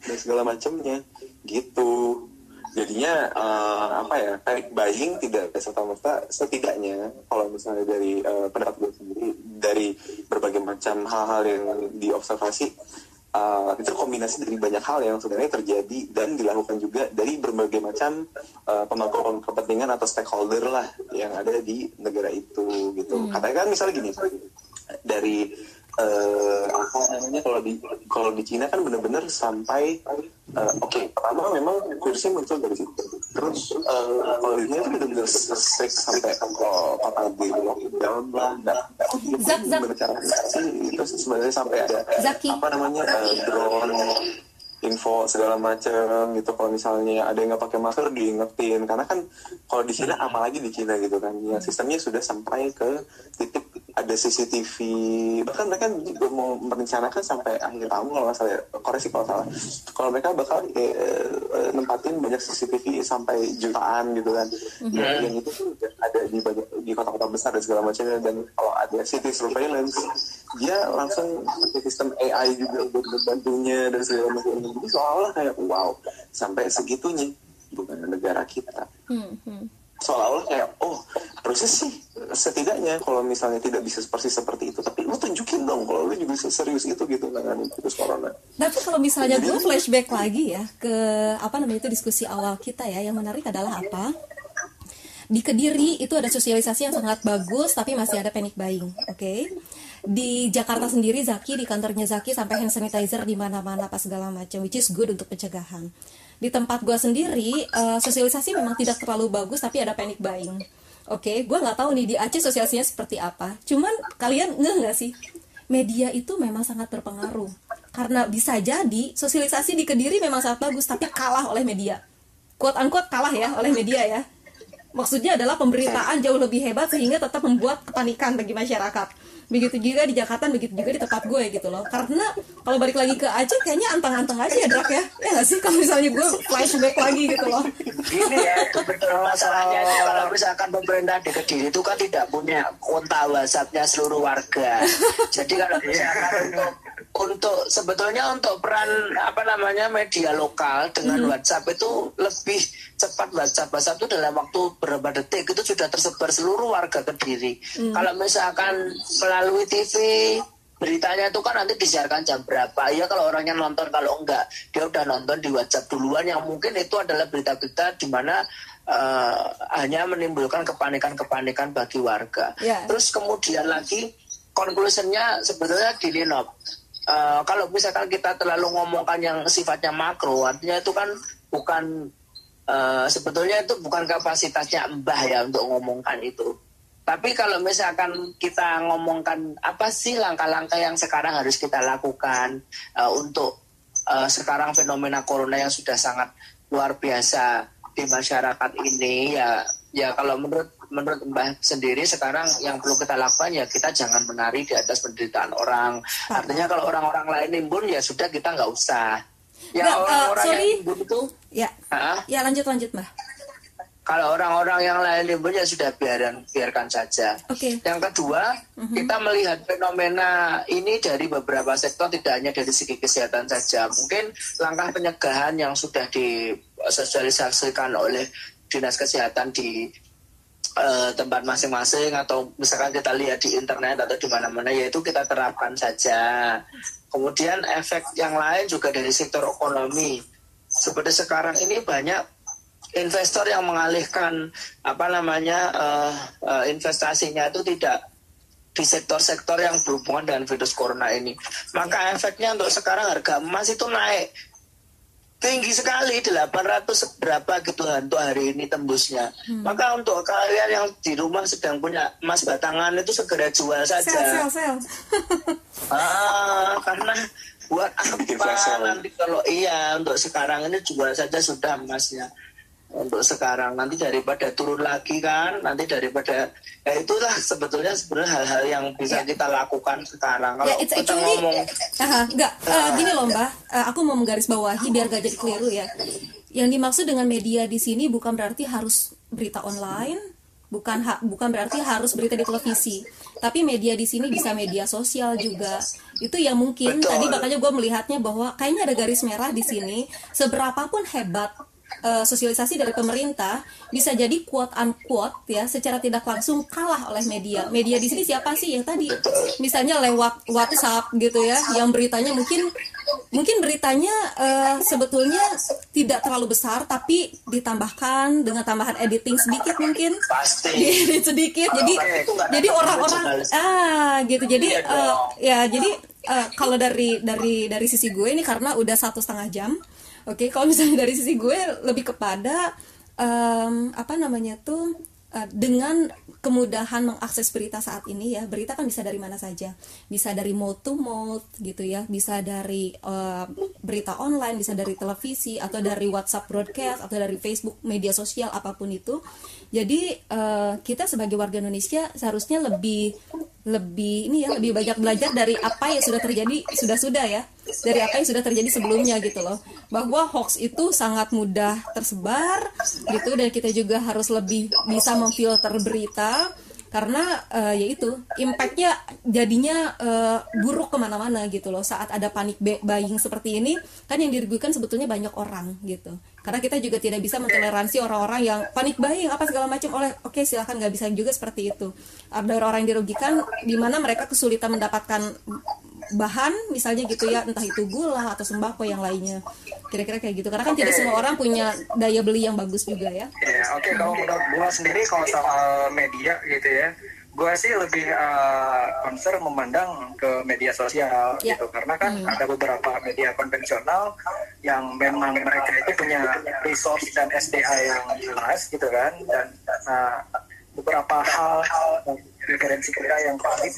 dan segala macamnya gitu. Jadinya eh, apa ya panic buying tidak serta merta setidaknya kalau misalnya dari eh, pendapat gue sendiri dari berbagai macam hal-hal yang diobservasi eh, itu kombinasi dari banyak hal yang sebenarnya terjadi dan dilakukan juga dari berbagai macam eh, pemangku kepentingan atau stakeholder lah yang ada di negara itu gitu. Katanya kan misalnya gini dari eh, apa namanya kalau di kalau di Cina kan benar-benar sampai eh, oke pertama memang virusnya muncul dari situ terus eh, kalau di Cina itu benar-benar strict sampai oh, total di lockdown lah dan Zak, Zak. itu sebenarnya sampai ada Zaki. apa namanya eh, drone info segala macam gitu kalau misalnya ada yang nggak pakai masker diingetin karena kan kalau di Cina apalagi di Cina gitu kan ya sistemnya sudah sampai ke titik ada CCTV bahkan mereka juga mau merencanakan sampai akhir tahun kalau salah ya, koreksi kalau salah. Kalau mereka bakal eh, eh, nempatin banyak CCTV sampai jutaan gitu kan. Ya, yang itu tuh ada di banyak di kota-kota besar dan segala macamnya. Dan kalau ada city surveillance dia langsung pakai sistem AI juga buat membantunya dan segala macam jadi seolah-olah kayak wow sampai segitunya bukan negara kita. Hmm, hmm. Seolah-olah kayak oh harusnya sih setidaknya kalau misalnya tidak bisa persis seperti itu tapi lu tunjukin dong kalau lu juga serius itu gitu nanganin virus corona Tapi kalau misalnya gue flashback lagi ya ke apa namanya itu diskusi awal kita ya, yang menarik adalah apa? Di Kediri itu ada sosialisasi yang sangat bagus, tapi masih ada panic buying, oke? Di Jakarta sendiri Zaki di kantornya Zaki sampai hand sanitizer di mana-mana apa segala macam, which is good untuk pencegahan. Di tempat gue sendiri eh, sosialisasi memang tidak terlalu bagus, tapi ada panic buying. Oke, gue nggak tahu nih di Aceh sosialisasinya seperti apa. Cuman kalian ngeh nggak sih? Media itu memang sangat berpengaruh karena bisa jadi sosialisasi di Kediri memang sangat bagus, tapi kalah oleh media. Unquote kalah ya oleh media ya. Maksudnya adalah pemberitaan jauh lebih hebat sehingga tetap membuat kepanikan bagi masyarakat. Begitu juga di Jakarta, begitu juga di tempat gue gitu loh. Karena kalau balik lagi ke Aceh kayaknya antang-antang aja ya Drak ya. Ya nggak sih kalau misalnya gue flashback lagi gitu loh. Gini ya, masalahnya kalau misalkan pemerintah di Kediri itu kan tidak punya kontak WhatsAppnya seluruh warga. Jadi kalau misalkan untuk untuk sebetulnya untuk peran apa namanya media lokal dengan WhatsApp itu lebih cepat WhatsApp WhatsApp itu dalam waktu beberapa detik itu sudah tersebar seluruh warga Kediri. Kalau misalkan melalui TV beritanya itu kan nanti disiarkan jam berapa ya kalau orangnya nonton kalau enggak dia udah nonton di WhatsApp duluan yang mungkin itu adalah berita-berita di mana eh, hanya menimbulkan kepanikan-kepanikan bagi warga. Ya. Terus kemudian lagi conclusionnya sebetulnya gini Nob. Eh, kalau misalkan kita terlalu ngomongkan yang sifatnya makro artinya itu kan bukan eh, sebetulnya itu bukan kapasitasnya Mbah ya untuk ngomongkan itu. Tapi kalau misalkan kita ngomongkan apa sih langkah-langkah yang sekarang harus kita lakukan eh, untuk eh, sekarang fenomena corona yang sudah sangat luar biasa di masyarakat ini ya ya kalau menurut menurut Mbah sendiri sekarang yang perlu kita lakukan ya kita jangan menari di atas penderitaan orang. Artinya kalau orang-orang lain nimbun ya sudah kita nggak usah. Ya orang-orang yang sorry. nimbun itu Ya, ya lanjut lanjut mbak. kalau orang-orang yang lain ya sudah biarkan biarkan saja. Oke. Yang kedua, kita melihat fenomena ini dari beberapa sektor tidak hanya dari segi kesehatan saja. Mungkin langkah pencegahan yang sudah disosialisasikan oleh dinas kesehatan di eh, tempat masing-masing atau misalkan kita lihat di internet atau di mana-mana yaitu kita terapkan saja. Kemudian efek yang lain juga dari sektor ekonomi. Seperti sekarang ini banyak investor yang mengalihkan apa namanya eh, eh, investasinya itu tidak di sektor-sektor yang berhubungan dengan virus corona ini. Maka efeknya untuk sekarang harga emas itu naik tinggi sekali 800 berapa gitu untuk hari ini tembusnya. Hmm. Maka untuk kalian yang di rumah sedang punya emas batangan itu segera jual saja. Sel, sel, sel. ah, karena buat apa nanti kalau iya untuk sekarang ini jual saja sudah emasnya untuk sekarang nanti daripada turun lagi kan nanti daripada ya itulah sebetulnya sebenarnya hal-hal yang bisa yeah. kita lakukan sekarang. Kalau yeah, kita actually, ngomong uh, enggak uh, gini loh mbak. Uh, aku mau menggarisbawahi biar gak jadi keliru ya. Yang dimaksud dengan media di sini bukan berarti harus berita online bukan ha bukan berarti harus berita di televisi. Tapi media di sini bisa media sosial juga. Itu yang mungkin Betul. tadi makanya gue melihatnya bahwa kayaknya ada garis merah di sini. Seberapapun hebat uh, sosialisasi dari pemerintah bisa jadi quote unquote ya secara tidak langsung kalah oleh media. Media di sini siapa sih? Yang tadi misalnya lewat WhatsApp gitu ya yang beritanya mungkin mungkin beritanya uh, sebetulnya tidak terlalu besar tapi ditambahkan dengan tambahan editing sedikit mungkin. Edit sedikit. Jadi jadi orang-orang ah gitu. Jadi uh, ya jadi uh, kalau dari dari dari sisi gue ini karena udah satu setengah jam Oke, okay, kalau misalnya dari sisi gue lebih kepada um, apa namanya tuh uh, dengan kemudahan mengakses berita saat ini ya berita kan bisa dari mana saja. Bisa dari mode to mode gitu ya bisa dari uh, berita online bisa dari televisi atau dari WhatsApp broadcast atau dari Facebook media sosial apa pun itu jadi uh, kita sebagai warga Indonesia seharusnya lebih lebih ini ya lebih banyak belajar dari apa yang sudah terjadi sudah sudah ya. Dari apa yang sudah terjadi sebelumnya gitu loh. Bahwa hoax itu sangat mudah tersebar gitu dan kita juga harus lebih bisa memfilter berita karena uh, ya itu impactnya jadinya uh, buruk ke mana-mana gitu loh. Saat ada panik buying seperti ini kan yang dirugikan sebetulnya banyak orang gitu karena kita juga tidak bisa mentoleransi orang-orang yang panik buying apa segala macam oleh oke okay, silahkan nggak bisa juga seperti itu ada orang yang dirugikan di mana mereka kesulitan mendapatkan bahan misalnya gitu ya entah itu gula atau sembako yang lainnya kira-kira kayak gitu karena kan okay. tidak semua orang punya daya beli yang bagus juga ya. Yeah, Oke okay. kalau menurut gue sendiri kalau soal media gitu ya, gue sih lebih uh, concern memandang ke media sosial yeah. gitu karena kan hmm. ada beberapa media konvensional yang memang mereka itu punya resource dan SDA yang jelas gitu kan dan uh, beberapa hal referensi kita yang valid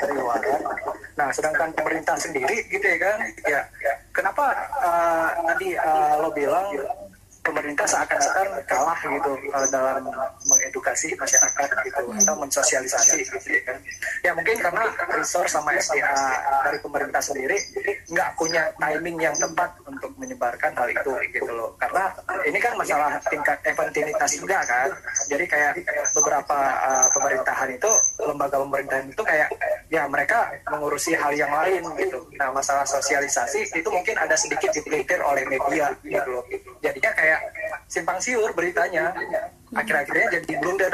dari luar. Nah, sedangkan pemerintah sendiri gitu ya kan, ya kenapa uh, tadi uh, lo bilang pemerintah seakan-akan kalah gitu uh, dalam mengedukasi masyarakat gitu atau mensosialisasi gitu ya kan. Ya mungkin karena resource sama SDA dari pemerintah sendiri nggak punya timing yang tepat untuk menyebarkan hal itu gitu loh. Karena ini kan masalah tingkat eventinitas juga kan. Jadi kayak beberapa uh, pemerintahan itu lembaga pemerintahan itu kayak ya mereka mengurusi hal yang lain gitu. Nah masalah sosialisasi itu mungkin ada sedikit dipelintir oleh media gitu. Loh jadinya kayak simpang siur beritanya. Akhir-akhirnya jadi blunder.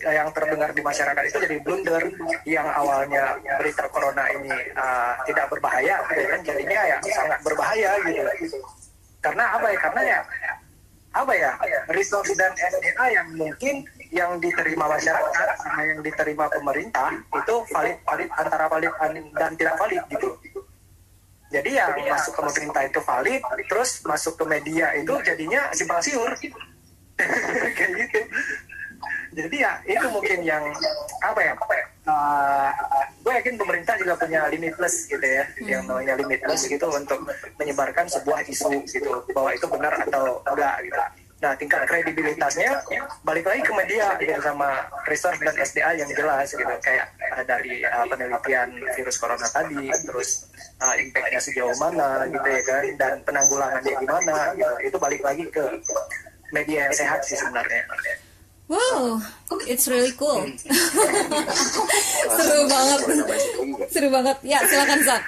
Yang terdengar di masyarakat itu jadi blunder. Yang awalnya berita corona ini uh, tidak berbahaya ya kan jadinya ya sangat berbahaya gitu. Karena apa ya? Karena ya apa ya? Resource dan SDA yang mungkin yang diterima masyarakat sama yang diterima pemerintah itu valid valid antara valid dan tidak valid gitu. Jadi yang masuk ke pemerintah itu valid terus masuk ke media itu jadinya simpang siur. Kayak gitu. Jadi ya itu mungkin yang apa ya uh, gue yakin pemerintah juga punya limitless gitu ya hmm. yang namanya limitless gitu untuk menyebarkan sebuah isu gitu bahwa itu benar atau enggak gitu Nah, tingkat kredibilitasnya balik lagi ke media gitu sama research dan SDA yang jelas gitu kayak uh, dari uh, penelitian virus corona tadi, terus uh, impactnya sejauh mana gitu ya kan, dan penanggulangannya gimana gitu. Itu balik lagi ke media yang sehat sih sebenarnya. Wow, it's really cool. Hmm. Seru banget. Seru banget. Ya, silakan Zak.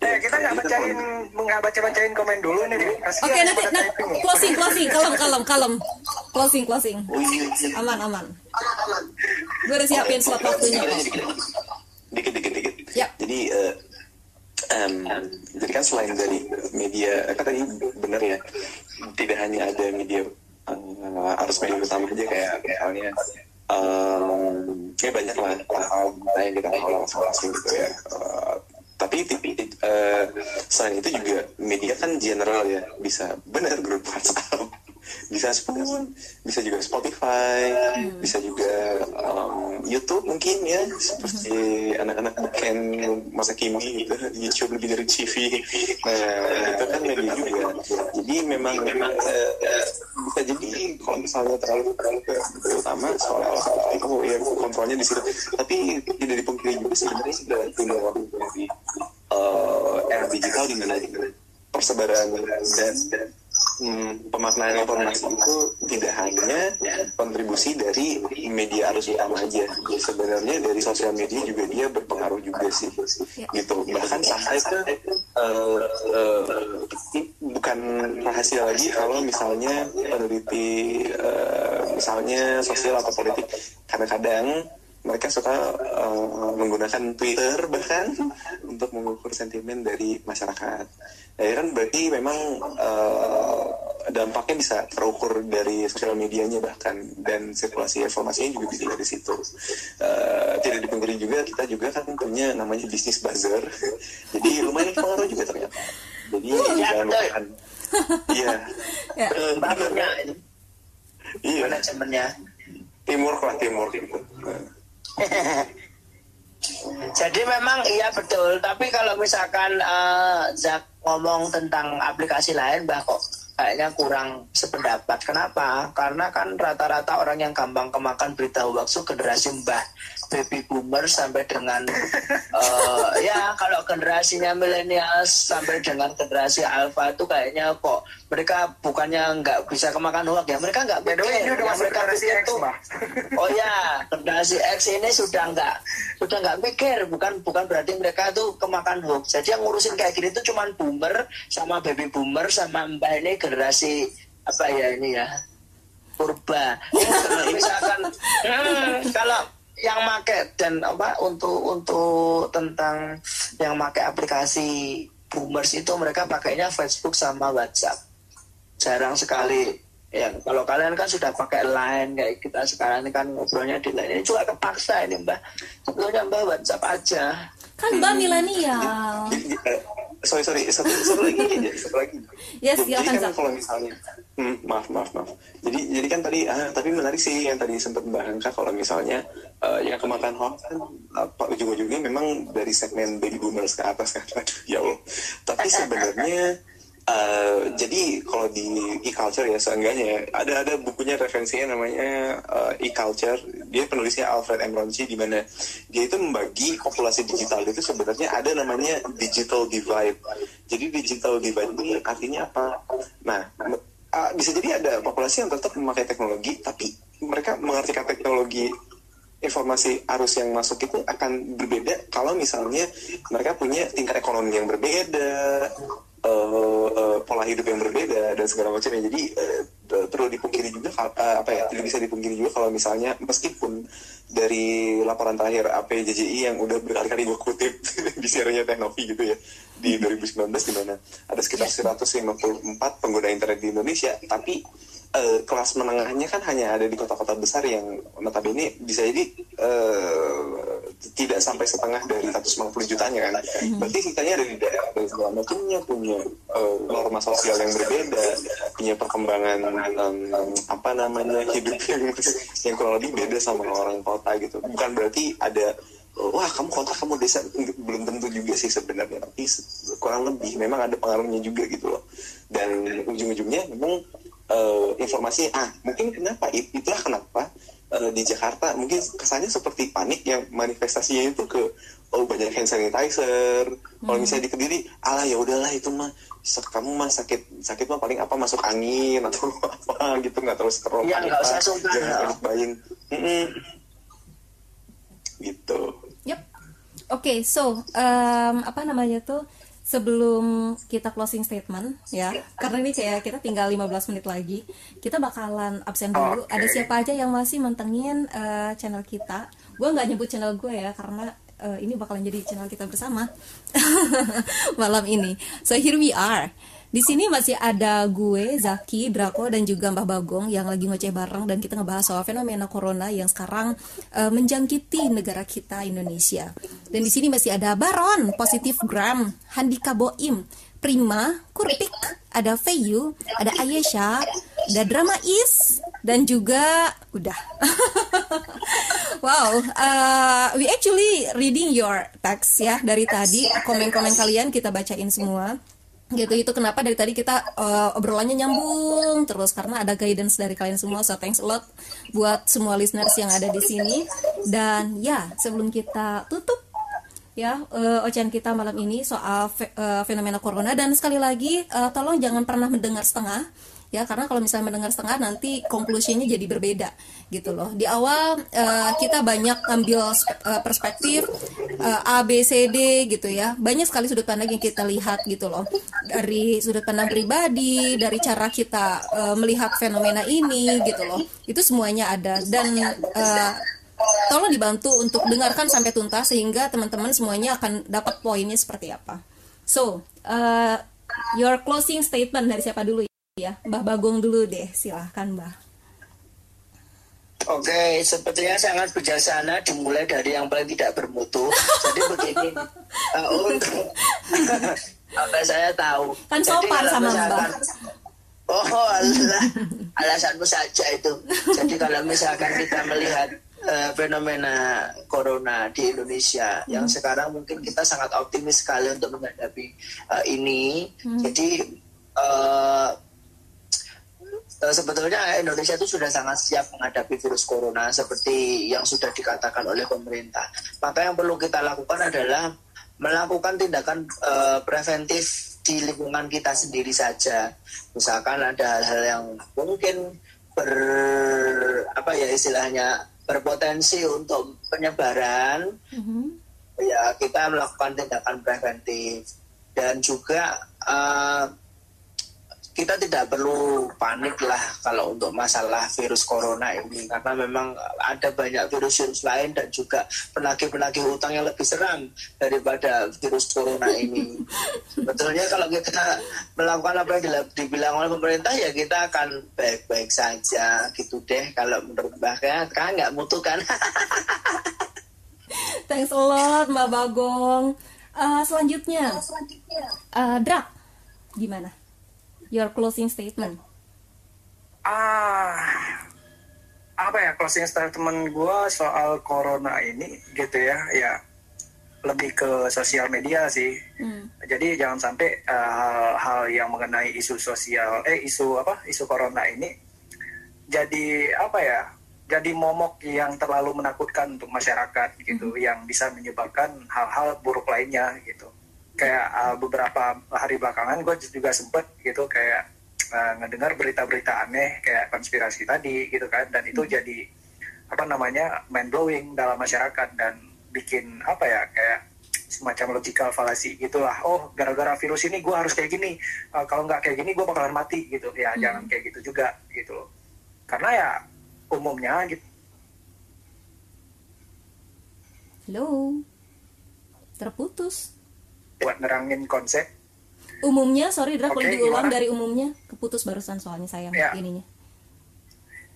Eh, kita nggak bacain nggak baca bacain komen dulu nih. Oke okay, nanti nah, closing closing kalem kalem kalem closing closing aman aman. Gue udah siapin slot waktunya kok. Dikit dikit dikit. Ya. Jadi uh, um, jadi kan selain dari media kan tadi benar ya tidak hanya ada media uh, harus media utama aja kayak misalnya um, ya banyak lah hal yang kita tahu masing-masing gitu ya Uh, tapi tapi uh, selain itu juga media kan general ya bisa. Benar grup WhatsApp bisa Spoon, bisa juga Spotify, bisa juga um, YouTube mungkin ya seperti anak-anak Ken masa kini gitu YouTube lebih dari TV nah itu kan media juga. Jadi memang memang uh, bisa jadi kalau misalnya terlalu terlalu terutama soal-olah oh ya kontrolnya di situ. Tapi tidak dipungkiri juga sebenarnya sudah punya waktu di uh, era digital di mana persebaran dan hmm, pemaknaan informasi itu tidak hanya kontribusi dari media arus utama aja. Sebenarnya dari sosial media juga dia berpengaruh juga sih gitu. Bahkan sampai ke uh, uh, bukan rahasia lagi kalau misalnya peneliti uh, misalnya sosial atau politik. Kadang-kadang mereka suka uh, menggunakan Twitter bahkan untuk mengukur sentimen dari masyarakat. Ya kan berarti memang uh, dampaknya bisa terukur dari sosial medianya bahkan dan sirkulasi informasinya juga bisa dari situ. Uh, tidak dipungkiri juga kita juga kan punya namanya bisnis buzzer, jadi lumayan pengaruh juga ternyata. Jadi jangan lupakan. Iya. Bangunnya ini. Iya. Manajemennya. Timur lah timur gitu. Jadi memang iya betul, tapi kalau misalkan uh, Zak ngomong tentang aplikasi lain, bah kok kayaknya kurang sependapat. Kenapa? Karena kan rata-rata orang yang gampang kemakan berita hoax itu generasi mbah baby boomer sampai dengan uh, ya kalau generasinya milenial sampai dengan generasi alpha itu kayaknya kok mereka bukannya nggak bisa kemakan hoax ya. Mereka nggak udah yang masuk mereka generasi pikir X, tuh oh ya generasi X ini sudah nggak sudah nggak mikir. Bukan bukan berarti mereka tuh kemakan hoax. Jadi yang ngurusin kayak gini tuh cuman boomer sama baby boomer sama mbak ini generasi apa ya ini ya? Purba. Kalau misalkan hmm, kalau yang make dan apa untuk untuk tentang yang make aplikasi boomers itu mereka pakainya Facebook sama WhatsApp. Jarang sekali. Ya kalau kalian kan sudah pakai line kayak kita sekarang ini kan ngobrolnya di line. Ini juga kepaksa ini mbak. Sebetulnya mbak WhatsApp aja. Kan mbak milenial. Eh, sorry sorry. Satu satu lagi aja satu lagi. Yes, jadi kan kalau misalnya hmm, maaf maaf maaf. Jadi jadi kan tadi ah, tapi menarik sih yang tadi sempat mbak Hanka kalau misalnya eh, yang kemakan hoax kan apa ujung-ujungnya memang dari segmen baby boomers ke atas kan. Ya Allah. Tapi sebenarnya eh, jadi kalau di e-culture ya seenggaknya ya, ada ada bukunya referensinya namanya eh, e-culture. Dia penulisnya Alfred M. Ronchi di mana dia itu membagi populasi digital itu sebenarnya ada namanya digital divide. Jadi digital divide ini artinya apa? Nah ah, bisa jadi ada populasi yang tetap memakai teknologi tapi mereka mengartikan teknologi informasi arus yang masuk itu akan berbeda kalau misalnya mereka punya tingkat ekonomi yang berbeda, eh, eh, pola hidup yang berbeda dan segala macamnya. Jadi eh, eh, perlu dipungkiri juga eh, apa ya tidak bisa dipungkiri juga kalau misalnya meskipun dari laporan terakhir APJJI yang udah berkali-kali gue kutip di siarannya Teknovi gitu ya di 2019 di mana ada sekitar 154 pengguna internet di Indonesia tapi eh, kelas menengahnya kan hanya ada di kota-kota besar yang notabene bisa jadi eh, tidak sampai setengah dari 150 jutanya kan. Berarti sisanya ada di daerah dan segala macamnya punya eh, norma sosial yang berbeda, punya perkembangan em, apa namanya hidup yang yang kurang lebih beda sama orang kota gitu. Bukan berarti ada wah kamu kota kamu desa belum tentu juga sih sebenarnya tapi kurang lebih memang ada pengaruhnya juga gitu loh dan ujung-ujungnya memang eh, informasi ah mungkin kenapa it- itulah kenapa eh, di Jakarta mungkin kesannya seperti panik yang manifestasinya itu ke oh banyak hand sanitizer kalau misalnya di kediri alah ya udahlah itu mah kamu mah sakit sakit mah paling apa masuk angin atau apa gitu nggak terlalu seterong Ya, nggak usah sungkan, jangan ya. buying Mm-mm. gitu Yep. Oke, so um, apa namanya tuh sebelum kita closing statement ya, karena ini kayak kita tinggal 15 menit lagi, kita bakalan absen dulu. Oke. Ada siapa aja yang masih mentengin uh, channel kita? Gue nggak nyebut channel gue ya, karena uh, ini bakalan jadi channel kita bersama malam ini. So here we are. Di sini masih ada gue, Zaki, Drako, dan juga Mbah Bagong yang lagi ngoceh bareng dan kita ngebahas soal fenomena corona yang sekarang uh, menjangkiti negara kita Indonesia. Dan di sini masih ada Baron, Positif Gram, Handika Boim, Prima, Kurpik, ada Feyu, ada Ayesha, ada Drama Is, dan juga udah. wow, uh, we actually reading your text ya dari tadi komen-komen kalian kita bacain semua gitu itu kenapa dari tadi kita uh, obrolannya nyambung terus? Karena ada guidance dari kalian semua. So thanks a lot buat semua listeners yang ada di sini. Dan ya sebelum kita tutup ya uh, ocehan kita malam ini soal fe uh, fenomena corona. Dan sekali lagi uh, tolong jangan pernah mendengar setengah ya karena kalau misalnya mendengar setengah nanti konklusinya jadi berbeda gitu loh. Di awal uh, kita banyak ambil uh, perspektif uh, A B C D gitu ya. Banyak sekali sudut pandang yang kita lihat gitu loh. Dari sudut pandang pribadi dari cara kita uh, melihat fenomena ini gitu loh. Itu semuanya ada. Dan uh, tolong dibantu untuk dengarkan sampai tuntas sehingga teman-teman semuanya akan dapat poinnya seperti apa. So uh, your closing statement dari siapa dulu ya Mbah Bagong dulu deh silahkan Mbah Oke, sepertinya sangat bijaksana dimulai dari yang paling tidak bermutu. Jadi begini, uh, untuk apa saya tahu. Kan sopan sama Mbah. Oh, Allah, alasanmu saja itu. Jadi kalau misalkan kita melihat uh, fenomena corona di Indonesia hmm. yang sekarang mungkin kita sangat optimis sekali untuk menghadapi uh, ini. Hmm. Jadi uh, sebetulnya Indonesia itu sudah sangat siap menghadapi virus corona seperti yang sudah dikatakan oleh pemerintah. Maka yang perlu kita lakukan adalah melakukan tindakan uh, preventif di lingkungan kita sendiri saja. Misalkan ada hal-hal yang mungkin ber apa ya istilahnya berpotensi untuk penyebaran, mm-hmm. ya kita melakukan tindakan preventif dan juga uh, kita tidak perlu panik lah kalau untuk masalah virus corona ini karena memang ada banyak virus-virus lain dan juga penagih-penagih hutang yang lebih seram daripada virus corona ini. Sebetulnya kalau kita melakukan apa yang dibilang oleh pemerintah ya kita akan baik-baik saja gitu deh kalau menurut Mbak kan nggak mutu kan. Thanks a lot Mbak Bagong. Uh, selanjutnya, uh, Drak, gimana? Your closing statement? Ah, apa ya closing statement gue soal corona ini gitu ya, ya lebih ke sosial media sih. Hmm. Jadi jangan sampai eh, hal-hal uh, yang mengenai isu sosial, eh isu apa, isu corona ini jadi apa ya, jadi momok yang terlalu menakutkan untuk masyarakat gitu, hmm. yang bisa menyebabkan hal-hal buruk lainnya gitu kayak uh, beberapa hari belakangan gue juga sempet gitu kayak uh, ngedengar berita-berita aneh kayak konspirasi tadi gitu kan. Dan itu hmm. jadi apa namanya mind blowing dalam masyarakat dan bikin apa ya kayak semacam logical fallacy gitulah. Oh gara-gara virus ini gue harus kayak gini. Uh, kalau nggak kayak gini gue bakalan mati gitu. Ya hmm. jangan kayak gitu juga gitu karena ya umumnya gitu. Halo terputus buat nerangin konsep. Umumnya sorry Drak okay, diulang gimana? dari umumnya keputus barusan soalnya saya ya. ininya.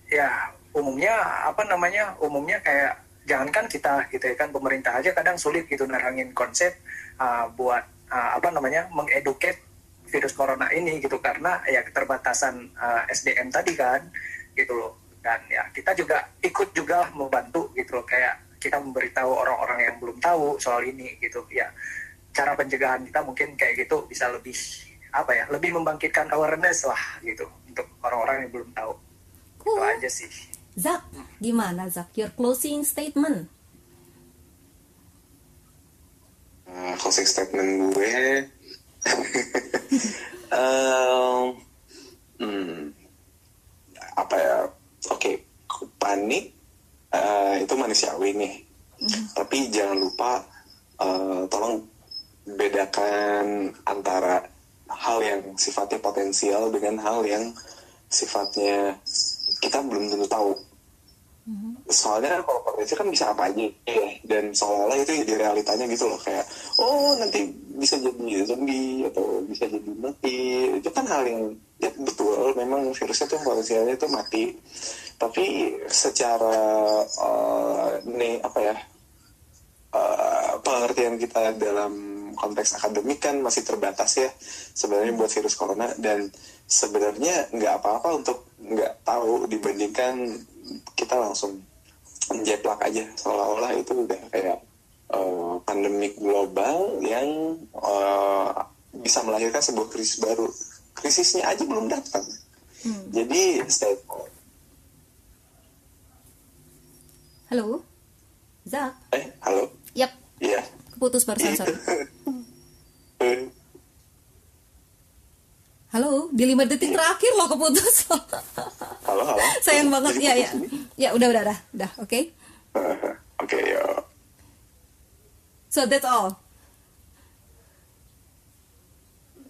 Ya umumnya apa namanya umumnya kayak jangankan kita gitu ya kan pemerintah aja kadang sulit gitu nerangin konsep uh, buat uh, apa namanya mengeduket virus corona ini gitu. Karena ya keterbatasan uh, SDM tadi kan gitu loh. Dan ya kita juga ikut juga membantu gitu loh. Kayak kita memberitahu orang-orang yang belum tahu soal ini gitu. Ya cara pencegahan kita mungkin kayak gitu bisa lebih apa ya lebih membangkitkan awareness lah gitu untuk orang-orang yang belum tahu cool. itu aja sih Zak gimana Zak your closing statement uh, closing statement gue um, hmm, apa ya oke okay. panik uh, itu manusiawi nih mm. tapi jangan lupa uh, tolong bedakan antara hal yang sifatnya potensial dengan hal yang sifatnya kita belum tentu tahu. Soalnya kalau potensi kan bisa apa aja ya. dan seolah-olah itu jadi realitanya gitu loh kayak oh nanti bisa jadi zombie atau bisa jadi mati. Itu kan hal yang ya betul memang virusnya tuh potensialnya itu mati. Tapi secara uh, nih apa ya uh, pengertian kita dalam konteks akademik kan masih terbatas ya sebenarnya buat virus corona dan sebenarnya nggak apa-apa untuk nggak tahu dibandingkan kita langsung jeplak aja. Seolah-olah itu udah kayak uh, pandemik global yang uh, bisa melahirkan sebuah krisis baru. Krisisnya aja belum datang. Hmm. jadi stay halo? Zak? Eh halo? Yap. Iya keputus barusan sorry Halo, di lima detik terakhir loh keputus. halo, halo. Sayang banget ya, ya. Ya, udah, udah, udah, udah, oke. Okay? Oke, okay, ya. So that's all.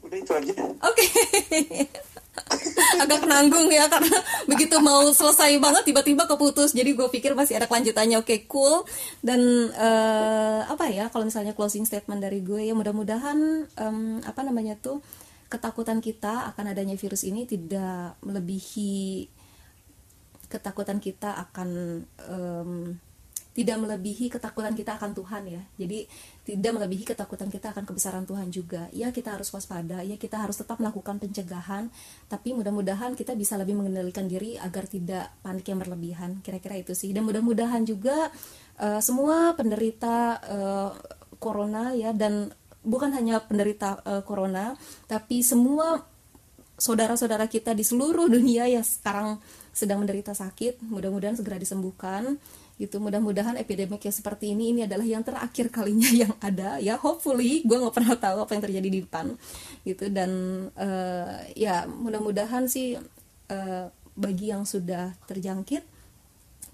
Udah itu aja. Oke. Okay. Agak nanggung ya karena begitu mau selesai banget tiba-tiba keputus. Jadi gue pikir masih ada kelanjutannya. Oke, okay, cool. Dan uh, apa ya kalau misalnya closing statement dari gue ya mudah-mudahan um, apa namanya tuh ketakutan kita akan adanya virus ini tidak melebihi ketakutan kita akan um, tidak melebihi ketakutan kita akan Tuhan ya. Jadi tidak melebihi ketakutan kita akan kebesaran Tuhan juga. Ya kita harus waspada. Ya kita harus tetap melakukan pencegahan. Tapi mudah-mudahan kita bisa lebih mengendalikan diri agar tidak panik yang berlebihan. Kira-kira itu sih. Dan mudah-mudahan juga uh, semua penderita uh, corona ya dan bukan hanya penderita uh, corona, tapi semua saudara-saudara kita di seluruh dunia yang sekarang sedang menderita sakit, mudah-mudahan segera disembuhkan. Gitu, mudah-mudahan epidemik yang seperti ini ini adalah yang terakhir kalinya yang ada. Ya hopefully gue nggak pernah tahu apa yang terjadi di depan gitu. Dan uh, ya mudah-mudahan sih uh, bagi yang sudah terjangkit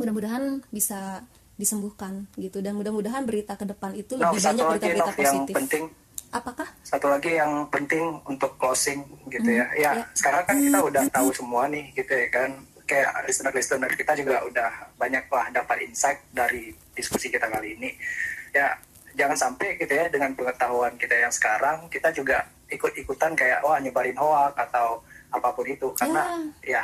mudah-mudahan bisa disembuhkan gitu. Dan mudah-mudahan berita ke depan itu lebih banyak berita-berita positif. Yang penting apakah? satu lagi yang penting untuk closing gitu ya. Ya, ya. sekarang kan kita udah tahu semua nih gitu ya kan kayak listener-listener kita juga udah banyak lah dapat insight dari diskusi kita kali ini. Ya jangan sampai gitu ya dengan pengetahuan kita yang sekarang kita juga ikut-ikutan kayak wah nyebarin hoak atau apa pun itu. Karena ya, ya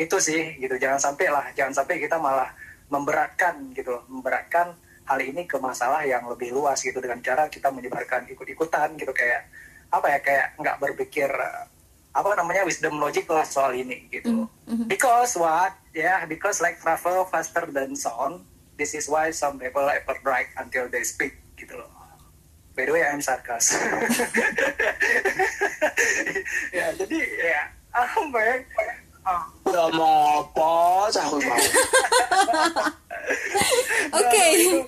itu sih gitu. Jangan sampai lah jangan sampai kita malah memberatkan gitu loh. Memberatkan hal ini ke masalah yang lebih luas gitu. Dengan cara kita menyebarkan ikut-ikutan gitu. Kayak apa ya kayak nggak berpikir apa namanya wisdom logic lah soal ini gitu. Mm-hmm. Because what? Ya, yeah, because like travel faster than sound. This is why some people ever write until they speak gitu loh. By the way, I'm sarkas. ya, jadi ya, apa ya? Udah mau apa? Oke. itu,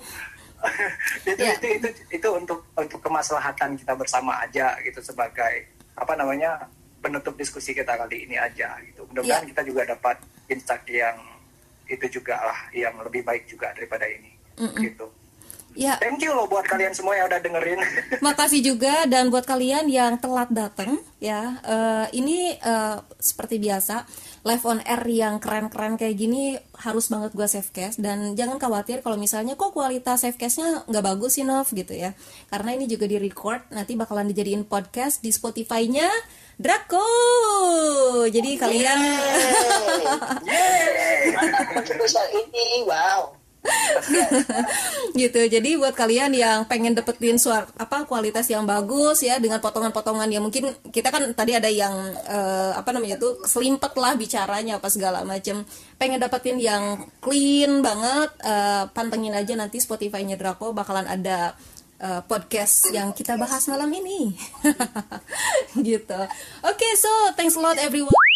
yeah. itu itu itu untuk untuk kemaslahatan kita bersama aja gitu sebagai apa namanya penutup diskusi kita kali ini aja gitu. Mudah-mudahan yeah. kita juga dapat insight yang itu juga lah yang lebih baik juga daripada ini mm -mm. gitu. Ya. Thank you loh buat kalian semua yang udah dengerin. Makasih juga dan buat kalian yang telat datang ya. Uh, ini uh, seperti biasa live on air yang keren-keren kayak gini harus banget gue save cash dan jangan khawatir kalau misalnya kok kualitas save cashnya nggak bagus sih Nov gitu ya karena ini juga di record nanti bakalan dijadiin podcast di Spotify-nya Draco. Jadi kalian ini wow. Gitu. Jadi buat kalian yang pengen dapetin suara apa kualitas yang bagus ya dengan potongan-potongan yang mungkin kita kan tadi ada yang uh, apa namanya tuh selimpet lah bicaranya apa segala macam pengen dapetin yang clean banget uh, pantengin aja nanti Spotify-nya Draco bakalan ada uh, podcast yang kita bahas malam ini. Gitu. Oke okay, so thanks a lot everyone